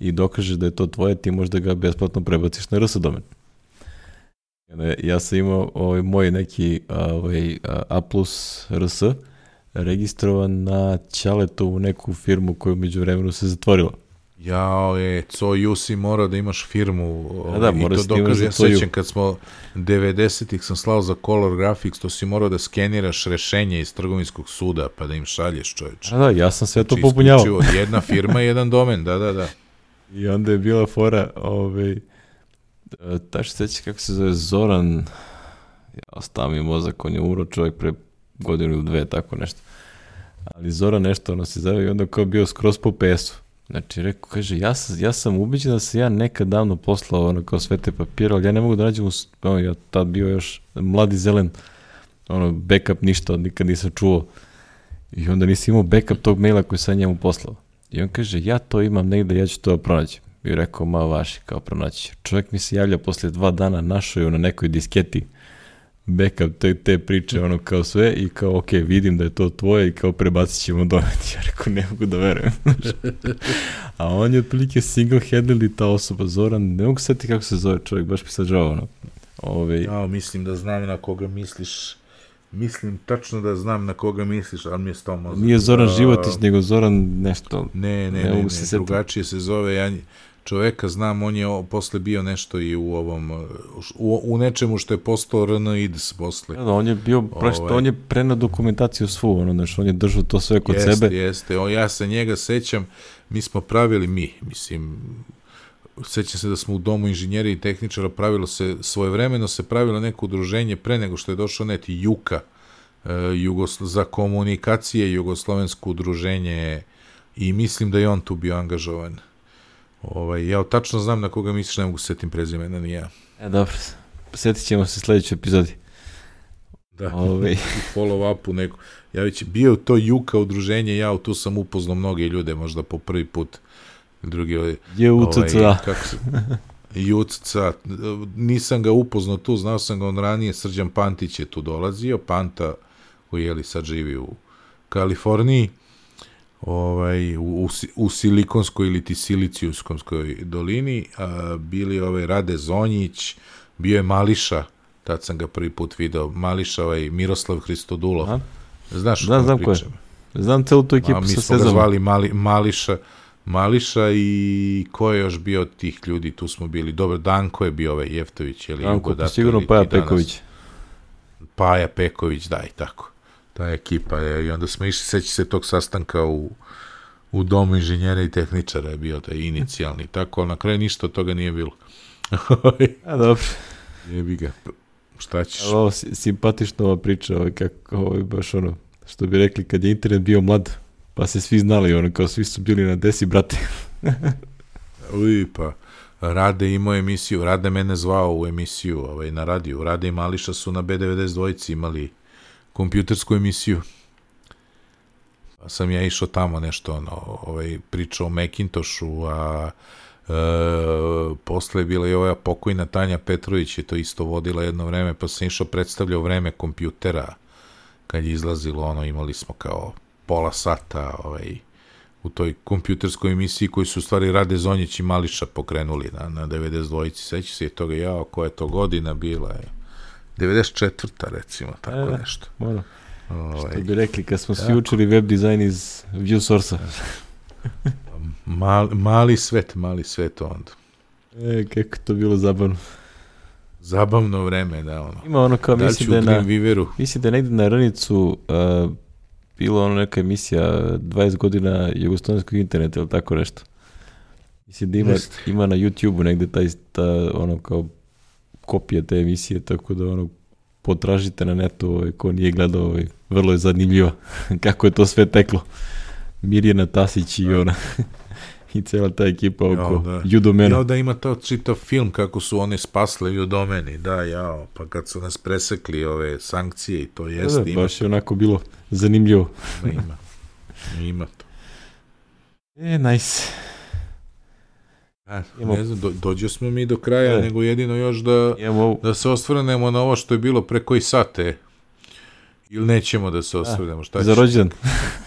Speaker 1: i dokažeš da je to tvoje, ti možda ga besplatno prebaciš na RS domen. Ja sam imao ovaj, moj neki ovaj, A plus RS registrovan na Ćaletovu neku firmu koju među vremenu se zatvorila.
Speaker 2: Jao je, COU si morao da imaš firmu. ovaj,
Speaker 1: da,
Speaker 2: i
Speaker 1: mora
Speaker 2: to
Speaker 1: si da imaš
Speaker 2: dokaže,
Speaker 1: za
Speaker 2: ja sećam kad smo 90-ih sam slao za Color Graphics, to si morao da skeniraš rešenje iz trgovinskog suda, pa da im šalješ čoveče.
Speaker 1: Da, da, ja sam sve to
Speaker 2: Znači,
Speaker 1: popunjavao.
Speaker 2: Jedna firma, jedan domen, da, da, da.
Speaker 1: I onda je bila fora, ovaj, e, se seća kako se zove Zoran, ja je mozak, on je umro čovjek pre godinu ili dve, tako nešto. Ali Zoran nešto ono se zove i onda kao bio skroz po PS-u. Znači, rekao, kaže, ja sam, ja sam ubiđen da se ja nekad davno poslao ono kao sve te papire, ali ja ne mogu da nađem, ono, ja tad bio još mladi zelen, ono, backup ništa, nikad nisam čuo. I onda nisi imao backup tog maila koji sam njemu poslao. I on kaže, ja to imam negde, ja ću to da pronaći. I rekao, ma vaši, kao pronaći. Čovjek mi se javlja posle dva dana, našao je na nekoj disketi backup te, te priče, ono kao sve i kao, ok, vidim da je to tvoje i kao prebacit ćemo doneti. Ja rekao, ne mogu da verujem. A on je otprilike single-handedly ta osoba, Zoran, ne mogu setiti kako se zove čovjek, baš mi sad žao, ono. Ove,
Speaker 2: Ja mislim da znam na koga misliš. Mislim tačno da znam na koga misliš, ali mi je sto mozak.
Speaker 1: nije Zoran Životić, nego Zoran nešto.
Speaker 2: Ne, ne,
Speaker 1: Ne
Speaker 2: ne, ne, ne drugačije se zove. Ja nj- čoveka znam, on je posle bio nešto i u ovom, u, u nečemu što je postao RNIDS posle.
Speaker 1: Da, da, on je bio, praš,
Speaker 2: Ovaj.
Speaker 1: on je prenao dokumentaciju svu, ono, znaš, on je držao to sve kod
Speaker 2: jeste,
Speaker 1: sebe.
Speaker 2: Jeste, o, ja se njega sećam, mi smo pravili, mi, mislim, sećam se da smo u domu inženjera i tehničara pravilo se, svojevremeno se pravilo neko udruženje pre nego što je došao net Juka, e, Jugosl za komunikacije, Jugoslovensko udruženje i mislim da je on tu bio angažovan. Ovaj, ja tačno znam na koga misliš, ne mogu se setim prezimena, ni ja.
Speaker 1: E, dobro, sjetit ćemo se sljedećoj epizodi.
Speaker 2: Da,
Speaker 1: Ovaj.
Speaker 2: u follow-upu neko. Ja već bio to Juka udruženje, ja tu sam upoznao mnoge ljude, možda po prvi put. Drugi ovaj,
Speaker 1: Je UCCA.
Speaker 2: kako se, Jucca, nisam ga upoznao tu, znao sam ga on ranije, Srđan Pantić je tu dolazio, Panta, koji je li sad živi u Kaliforniji, ovaj, u, u, Si- u Silikonskoj ili ti Silicijuskonskoj dolini, a, bili ovaj Rade Zonjić, bio je Mališa, tad sam ga prvi put video, Mališa, ovaj Miroslav Hristodulov,
Speaker 1: Aha.
Speaker 2: znaš o
Speaker 1: Znam, ko je. Znam celu tu
Speaker 2: A
Speaker 1: ekipu
Speaker 2: mi
Speaker 1: sa
Speaker 2: smo ga zvali Mali, Mališa, Mališa i ko je još bio od tih ljudi, tu smo bili, dobro, Danko je bio ovaj Jeftović, je li
Speaker 1: Danko,
Speaker 2: Jugodato
Speaker 1: sigurno
Speaker 2: ili
Speaker 1: Paja Peković.
Speaker 2: Paja Peković, da, i tako. Ta ekipa je, i onda smo išli, seći se tog sastanka u, u domu inženjera i tehničara je bio taj inicijalni, tako, ali na kraju ništa od toga nije bilo.
Speaker 1: A, dobro.
Speaker 2: Jebi ga, šta ćeš?
Speaker 1: Ali Ovo si- simpatična ova priča, ovaj, kako, ovaj, baš ono, što bi rekli, kad je internet bio mlad, pa se svi znali, ono, kao svi su bili na desi, brate.
Speaker 2: Uj, pa, Rade imao emisiju, Rade mene zvao u emisiju ovaj, na radiju. Rade i Mališa su na B92 imali kompjutersku emisiju. Pa sam ja išao tamo nešto, ono, ovaj, pričao o Macintoshu, a e, posle je bila i ova pokojna Tanja Petrović je to isto vodila jedno vreme, pa sam išao predstavljao vreme kompjutera, kad je izlazilo ono, imali smo kao pola sata, ovaj, u toj kompjuterskoj emisiji koji su stvari Rade Zonjić i Mališa pokrenuli na, na 92-ci. Seća se toga, ja, koja je to godina bila je. 94. recimo, tako
Speaker 1: E, da.
Speaker 2: nešto.
Speaker 1: Moram.
Speaker 2: Ovaj,
Speaker 1: Što bi rekli, kad smo svi učili web dizajn iz ViewSource-a.
Speaker 2: mal, mali svet, mali svet onda.
Speaker 1: E, kako to bilo zabavno.
Speaker 2: Zabavno vreme, da, ono.
Speaker 1: Ima ono kao,
Speaker 2: Da li
Speaker 1: mislim da je na,
Speaker 2: Dreamweaveru?
Speaker 1: mislim da je negde na Ranicu uh, bilo ono neka emisija 20 godina jugoslavenskog interneta ili tako nešto. Mislim da ima, ima na YouTube-u negde taj, ta, ono kao kopija te emisije, tako da ono potražite na netu ovaj, ko nije gledao, ovaj, vrlo je zanimljivo kako je to sve teklo. Mirjana Tasić i ona i cela ta ekipa oko
Speaker 2: Jao, da.
Speaker 1: judomena.
Speaker 2: Jao da ima to čitav film kako su oni spasli u domeni, da, jao, pa kad su nas presekli ove sankcije i to jeste,
Speaker 1: da,
Speaker 2: ima,
Speaker 1: baš je onako bilo zanimljivo.
Speaker 2: ima, ima, ima to.
Speaker 1: E, nice. Imamo-
Speaker 2: ne znam, do, dođo smo mi do kraja,
Speaker 1: E.
Speaker 2: nego jedino još da,
Speaker 1: Imamo
Speaker 2: da se osvrnemo na ovo što je bilo pre koji sate. Ili nećemo da se osvrnemo, šta
Speaker 1: za rođendan.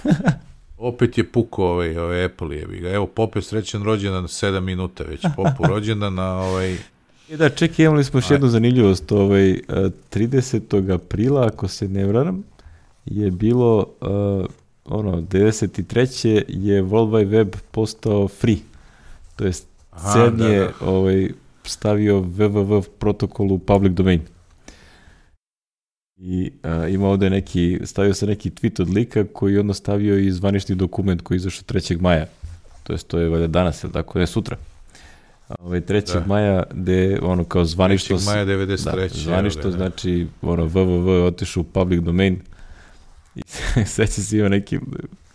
Speaker 2: Opet je puko ovaj, ovaj Apple jebi ga. Evo, Pope srećan rođendan 7 minuta već. Popu rođendan na ovaj...
Speaker 1: E da, čekaj, imali smo još jednu zanimljivost. Ovaj, eh, 30. aprila, ako se ne vraram, je bilo, eh, ono, 93. je World Wide Web postao free. To jest,
Speaker 2: Aha,
Speaker 1: CERN
Speaker 2: da,
Speaker 1: je
Speaker 2: da.
Speaker 1: Ovaj, stavio www protokol u public domain. I a, ima ovde neki, stavio se neki tweet od lika koji je onda stavio i zvanični dokument koji je izašao 3. maja. To jest, to je valjda danas, ili tako, ne sutra. Ovaj 3.
Speaker 2: Da.
Speaker 1: maja, gde ono kao zvanično...
Speaker 2: 3. maja 93.
Speaker 1: Da, zvanično
Speaker 2: ga, da.
Speaker 1: znači ono www je otišao u public domain i seća se ima neki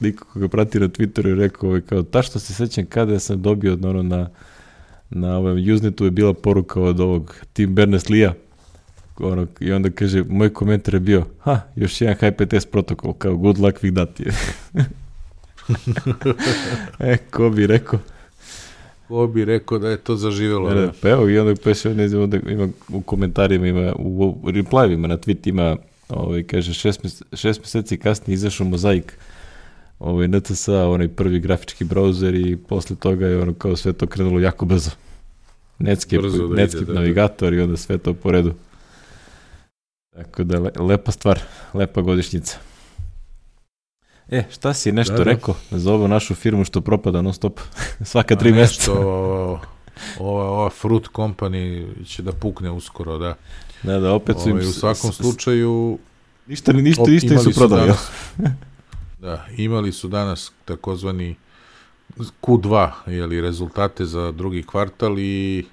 Speaker 1: lik koga prati na Twitteru i rekao ovaj, kao ta što se sećam kada sam dobio ono na na ovom Usenetu je bila poruka od ovog Tim Berners-Lee'a ono, i onda kaže, moj komentar je bio ha, još jedan HPTS protokol, kao good luck that je. e, ko bi rekao
Speaker 2: Ko bi rekao da je to zaživelo?
Speaker 1: Ne,
Speaker 2: da?
Speaker 1: pa evo i onda još ne znam, onda ima u komentarima, ima u, u replyvima na tweet ima, ovaj, kaže, šest, šest meseci kasnije izašao mozaik ovaj, NCSA, onaj prvi grafički brauzer i posle toga je ono kao sve to krenulo jako brzo. Netscape,
Speaker 2: Brzo da ide,
Speaker 1: Netscape
Speaker 2: da, da.
Speaker 1: navigator i onda sve to po redu. Tako da, le, lepa stvar, lepa godišnjica. E, šta si nešto
Speaker 2: Da, da.
Speaker 1: rekao za ovu našu firmu što propada non stop svaka tri meseca?
Speaker 2: ova, ova Fruit Company će da pukne uskoro, da.
Speaker 1: Da, da, opet su im...
Speaker 2: Ovaj, u
Speaker 1: s-
Speaker 2: svakom slučaju...
Speaker 1: Ništa, ništa, ništa
Speaker 2: imali
Speaker 1: nisu prodali.
Speaker 2: danas- da, imali su danas takozvani Q2, jeli, rezultate za drugi kvartal i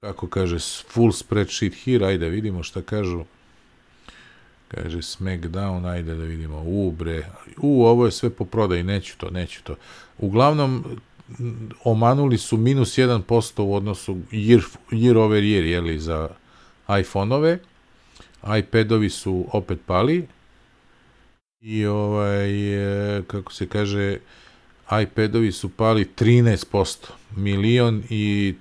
Speaker 2: kako kaže, full spreadsheet here, ajde vidimo šta kažu. Kaže Smackdown, ajde da vidimo, u bre, u, ovo je sve po prodaji, neću to, neću to. Uglavnom, omanuli su minus 1% u odnosu year, year over year, jeli, za iPhone-ove, iPadovi su opet pali i ovaj, e, kako se kaže, iPadovi su pali 13%, milion i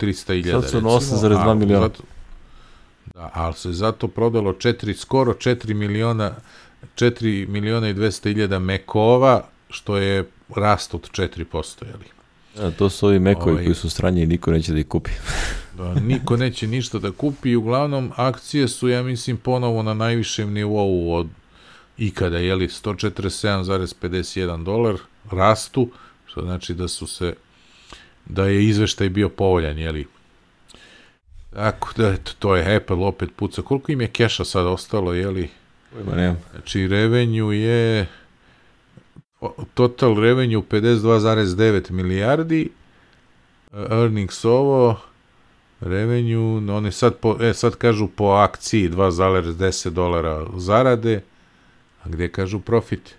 Speaker 2: 300 iljada.
Speaker 1: Sad su na 8,2 miliona.
Speaker 2: Zato, da, ali se zato prodalo 4, skoro 4 miliona 4 miliona i 200 iljada mekova, što je rast od 4%, jeli?
Speaker 1: Da, to su ovi mekovi
Speaker 2: Ovaj-
Speaker 1: koji su sranje i niko neće da ih kupi.
Speaker 2: Da, niko neće ništa da kupi i uglavnom akcije su, ja mislim, ponovo na najvišem nivou od ikada, jeli, 147,51 dolar, rastu, što znači da su se, da je izveštaj bio povoljan, jeli. Tako da, eto, to je Apple opet puca. Koliko im je keša sad ostalo, jeli?
Speaker 1: Pojma nemam.
Speaker 2: Znači, revenue je total revenue 52,9 milijardi, e, earnings ovo, revenue, one sad, po, e, sad kažu po akciji 2,10 dolara zarade, a gde kažu profit?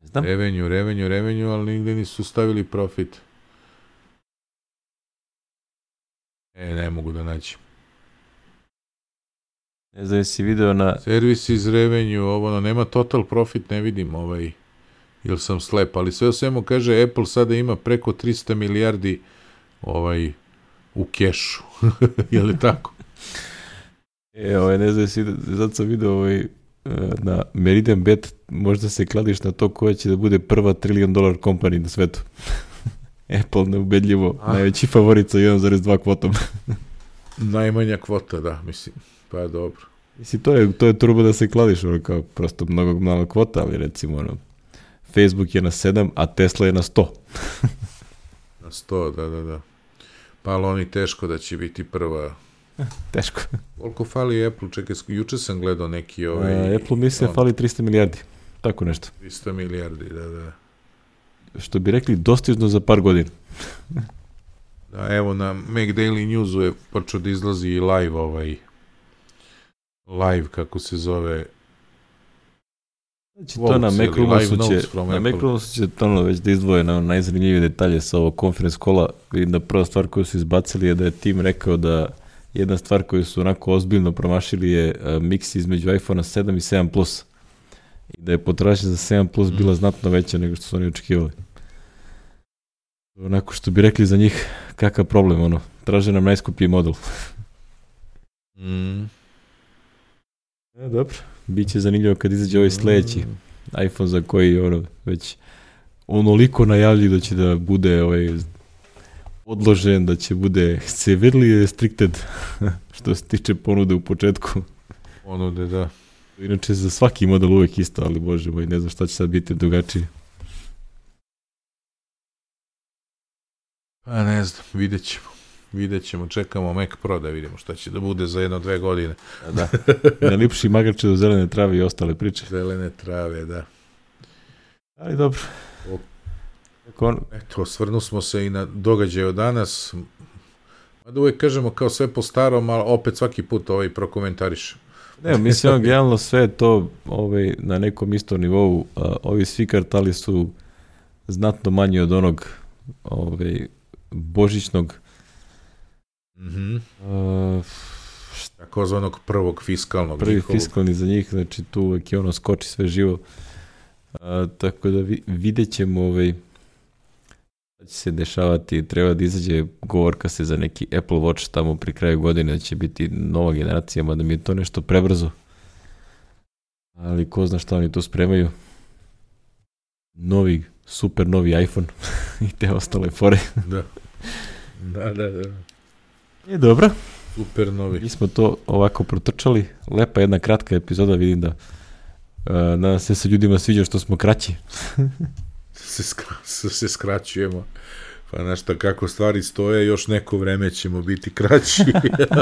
Speaker 1: Znam.
Speaker 2: Revenue, revenue, revenue, ali nigde nisu stavili profit. E, ne mogu da naći.
Speaker 1: Ne znam, jesi video na...
Speaker 2: Servis iz revenju, ovo, no, nema total profit, ne vidim ovaj, ili sam slep, ali sve o svemu kaže Apple sada ima preko 300 milijardi ovaj, u kešu. je li tako?
Speaker 1: E, ovaj, ne znam, jesi, zato sam video ovaj, e, na Meridian Bet možda se kladiš na to koja će da bude prva trilion dolar kompanija na svetu. Apple neubedljivo,
Speaker 2: Ah.
Speaker 1: najveći favorit sa 1,2 kvotom.
Speaker 2: Najmanja kvota, da, mislim. Pa je dobro.
Speaker 1: Mislim, to je, to je turbo da se kladiš, ono kao prosto mnogo mala kvota, ali recimo, ono, Facebook je na 7, a Tesla je na 100.
Speaker 2: Na 100, da, da, da. Pa ali oni teško da će biti prva.
Speaker 1: Teško.
Speaker 2: Koliko fali Apple? Čekaj, juče sam gledao neki ovaj...
Speaker 1: A, Apple misle
Speaker 2: on-
Speaker 1: fali 300 milijardi. Tako nešto.
Speaker 2: 300 milijardi, da, da.
Speaker 1: Što bi rekli, dostižno za par godina.
Speaker 2: Da, evo na Mac Daily Newsu je počeo da izlazi i live ovaj live kako se zove
Speaker 1: Znači, to na Macroomusu će, na. Macroomusu će ono već da izdvoje na najzanimljivije detalje sa ovog conference kola. Vidim da prva stvar koju su izbacili je da je tim rekao da jedna stvar koju su onako ozbiljno promašili je uh, miks između iPhone 7 i 7 Plus. I da je potražnja za 7 Plus bila
Speaker 2: Mm.
Speaker 1: znatno veća nego što su oni očekivali. Onako što bi rekli za njih, kakav problem, ono, traže nam najskuplji model.
Speaker 2: mm,
Speaker 1: E, dobro. Biće zanimljivo kad izađe ovaj sledeći iPhone za koji ono već onoliko najavljuju da će da bude ovaj odložen, da će bude severely restricted što se tiče ponude u početku.
Speaker 2: ponude, da.
Speaker 1: Inače za svaki model uvek isto, ali bože moj, ne znam šta će sad biti drugačije.
Speaker 2: Pa ne znam, vidjet ćemo. Vidjet ćemo, čekamo Mac Pro da vidimo šta će da bude za jedno, dve godine.
Speaker 1: Da. Na lipši magarče do zelene trave i ostale priče.
Speaker 2: Zelene trave, da.
Speaker 1: Ali dobro.
Speaker 2: O.
Speaker 1: Kako on,
Speaker 2: Eto, osvrnu smo se i na događaje od danas. Mada uvek kažemo kao sve po starom, ali opet svaki put ovaj prokomentariš.
Speaker 1: Ne, mislim, generalno sve to ovaj, na nekom istom nivou. Ovi svi kartali su znatno manji od onog ovaj, božićnog
Speaker 2: Mhm.
Speaker 1: a,
Speaker 2: Takozvanog prvog fiskalnog.
Speaker 1: prvi
Speaker 2: njihovog.
Speaker 1: fiskalni za njih, znači tu uvek je ono skoči sve živo. A, tako da vi, vidjet ćemo ovaj, će se dešavati. Treba da izađe govorka se za neki Apple Watch tamo pri kraju godine, da će biti nova generacija, mada mi je to nešto prebrzo. Ali ko zna šta oni tu spremaju. Novi, super novi iPhone i te ostale fore.
Speaker 2: Da. Da, da, da.
Speaker 1: Je dobro.
Speaker 2: Super novi.
Speaker 1: Mi smo to ovako protrčali. Lepa jedna kratka epizoda, vidim da uh, nadam se se ljudima sviđa što smo kraći.
Speaker 2: Se, skra, se, se skraćujemo. Pa znaš šta, kako stvari stoje, još neko vreme ćemo biti kraći.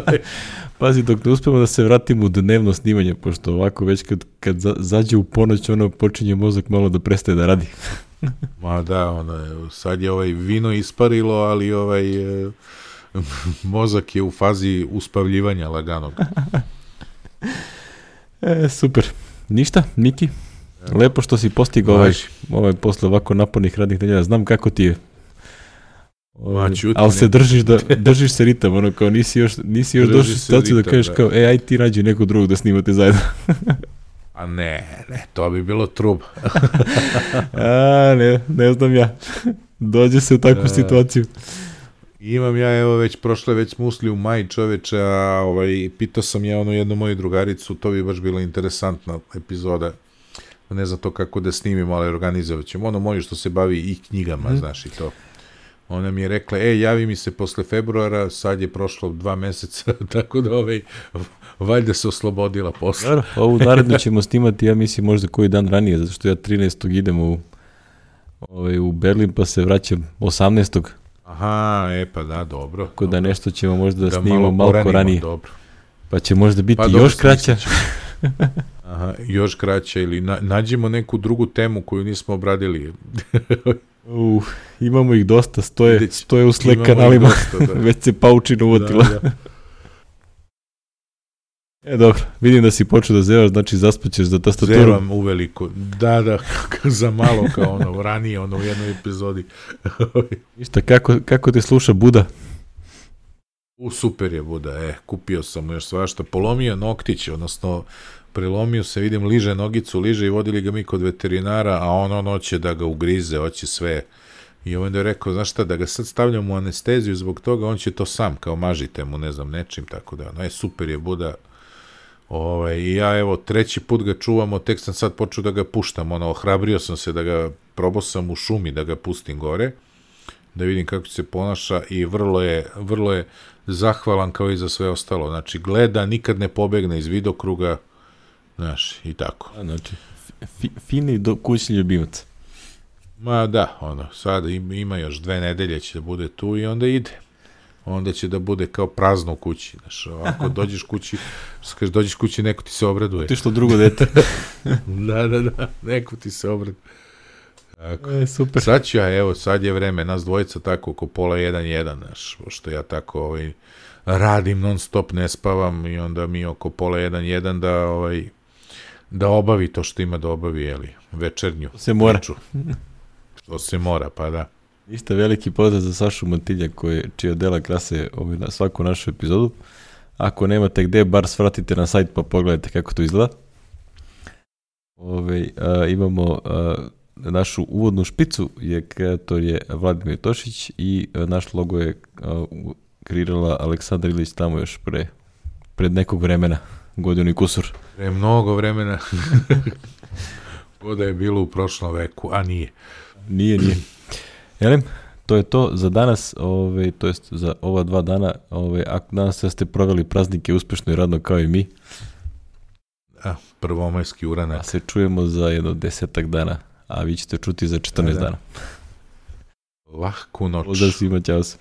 Speaker 1: Pazi, dok ne uspemo da se vratimo u dnevno snimanje, pošto ovako već kad, kad za, zađe u ponoć, ono počinje mozak malo da prestaje da radi.
Speaker 2: Ma da, ono, sad je ovaj vino isparilo, ali ovaj e, mozak je u fazi uspavljivanja laganog.
Speaker 1: E, super. Ništa, Miki? Lepo što si postigao ovaj, ovaj posle ovako napornih radnih nedelja. Znam kako ti je. Ovaj,
Speaker 2: Ma,
Speaker 1: ali se držiš da držiš se ritam, ono kao nisi još nisi još došao u
Speaker 2: se
Speaker 1: situaciju da kažeš
Speaker 2: da.
Speaker 1: kao ej aj ti nađi nekog drugog da snimate zajedno.
Speaker 2: A ne, ne, to bi bilo trub.
Speaker 1: A, ne, ne znam ja. Dođe se u takvu
Speaker 2: Da.
Speaker 1: situaciju.
Speaker 2: Imam ja, evo, već prošle, već smo usli u maj čoveče, a ovaj, pitao sam ja ono jednu moju drugaricu, to bi baš bila interesantna epizoda. Ne znam to kako da snimimo, ali organizovat ćemo. Ono moju što se bavi i knjigama,
Speaker 1: Mhm.
Speaker 2: znaš i to. Ona mi je rekla, e, javi mi se posle februara, sad je prošlo dva meseca, tako da ovaj, valjda se oslobodila posle.
Speaker 1: Dobro, ovu narednu ćemo snimati, ja mislim, možda koji dan ranije, zato što ja 13. idem u, ovaj, u Berlin, pa se vraćam 18.
Speaker 2: Aha, e pa da, dobro.
Speaker 1: Tako da nešto ćemo možda da,
Speaker 2: Da
Speaker 1: snimamo
Speaker 2: malo
Speaker 1: malo ranije.
Speaker 2: Dobro.
Speaker 1: Pa će možda biti
Speaker 2: Pa dobro,
Speaker 1: još kraća.
Speaker 2: Aha, još kraće ili na, nađemo neku drugu temu koju nismo obradili.
Speaker 1: Uh, imamo ih dosta, stoje, stoje u Slack
Speaker 2: ih
Speaker 1: kanalima.
Speaker 2: dosta, da.
Speaker 1: Već se paučina uvotila.
Speaker 2: Da, da.
Speaker 1: E, dobro, vidim da si počeo da zevaš, znači zaspaćeš za tastaturu.
Speaker 2: Zevam uveliko. Da, da, za malo kao ono, ranije, ono u jednoj epizodi.
Speaker 1: Ništa, kako, kako te sluša Buda?
Speaker 2: U, super je Buda, e, kupio sam još svašta, polomio noktić, odnosno prelomio se, vidim, liže nogicu, liže i vodili ga mi kod veterinara, a on, on hoće da ga ugrize, hoće sve. I onda je rekao, znaš šta, da ga sad stavljam u anesteziju zbog toga, on će to sam, kao mažite mu, ne znam, nečim, tako da, no je super je Buda, Ovaj, I ja evo treći put ga čuvamo, tek sam sad počeo da ga puštam, ono, ohrabrio sam se da ga, probao sam u šumi da ga pustim gore, da vidim kako se ponaša i vrlo je, vrlo je zahvalan kao i za sve ostalo. Znači, gleda, nikad ne pobegne iz vidokruga, znaš, i tako.
Speaker 1: A, znači, fi, fini do, kućni ljubimac.
Speaker 2: Ma da, ono, sada ima još dve nedelje će da bude tu i onda ide onda će da bude kao prazno u kući. Znaš, ako dođeš kući, skaš, dođeš kući, neko ti se obraduje.
Speaker 1: Ti što drugo dete.
Speaker 2: da, da, da, neko ti se obraduje. Tako.
Speaker 1: E, super.
Speaker 2: Sad ću ja, evo, sad je vreme, nas dvojica tako oko pola jedan, jedan, znaš, pošto ja tako ovaj, radim non stop, ne spavam i onda mi oko pola jedan, jedan da, ovaj, da obavi to što ima da obavi, jeli, večernju.
Speaker 1: To se mora.
Speaker 2: Priču. Što se mora, pa da.
Speaker 1: Isto veliki pozdrav za Sašu Montilja koji, čija dela krase ovaj, na svaku našu epizodu. Ako nemate gde, bar svratite na sajt pa pogledajte kako to izgleda. Ove, a, imamo a, našu uvodnu špicu, je kreator je Vladimir Tošić i a, naš logo je a, kreirala Aleksandar Ilić tamo još pre, pred nekog vremena, godinu i kusur.
Speaker 2: Pre mnogo vremena. Voda je bilo u prošlom veku, a nije.
Speaker 1: Nije, nije. Jelim, to je to za danas, ovaj, to jest za ova dva dana. Ovaj, ako danas da ste proveli praznike uspešno i radno kao i mi.
Speaker 2: A, prvomajski uranak.
Speaker 1: A se čujemo za jedno desetak dana, a vi ćete čuti za 14 da, da. dana.
Speaker 2: Lahku noć.
Speaker 1: Pozdrav svima, ćao se.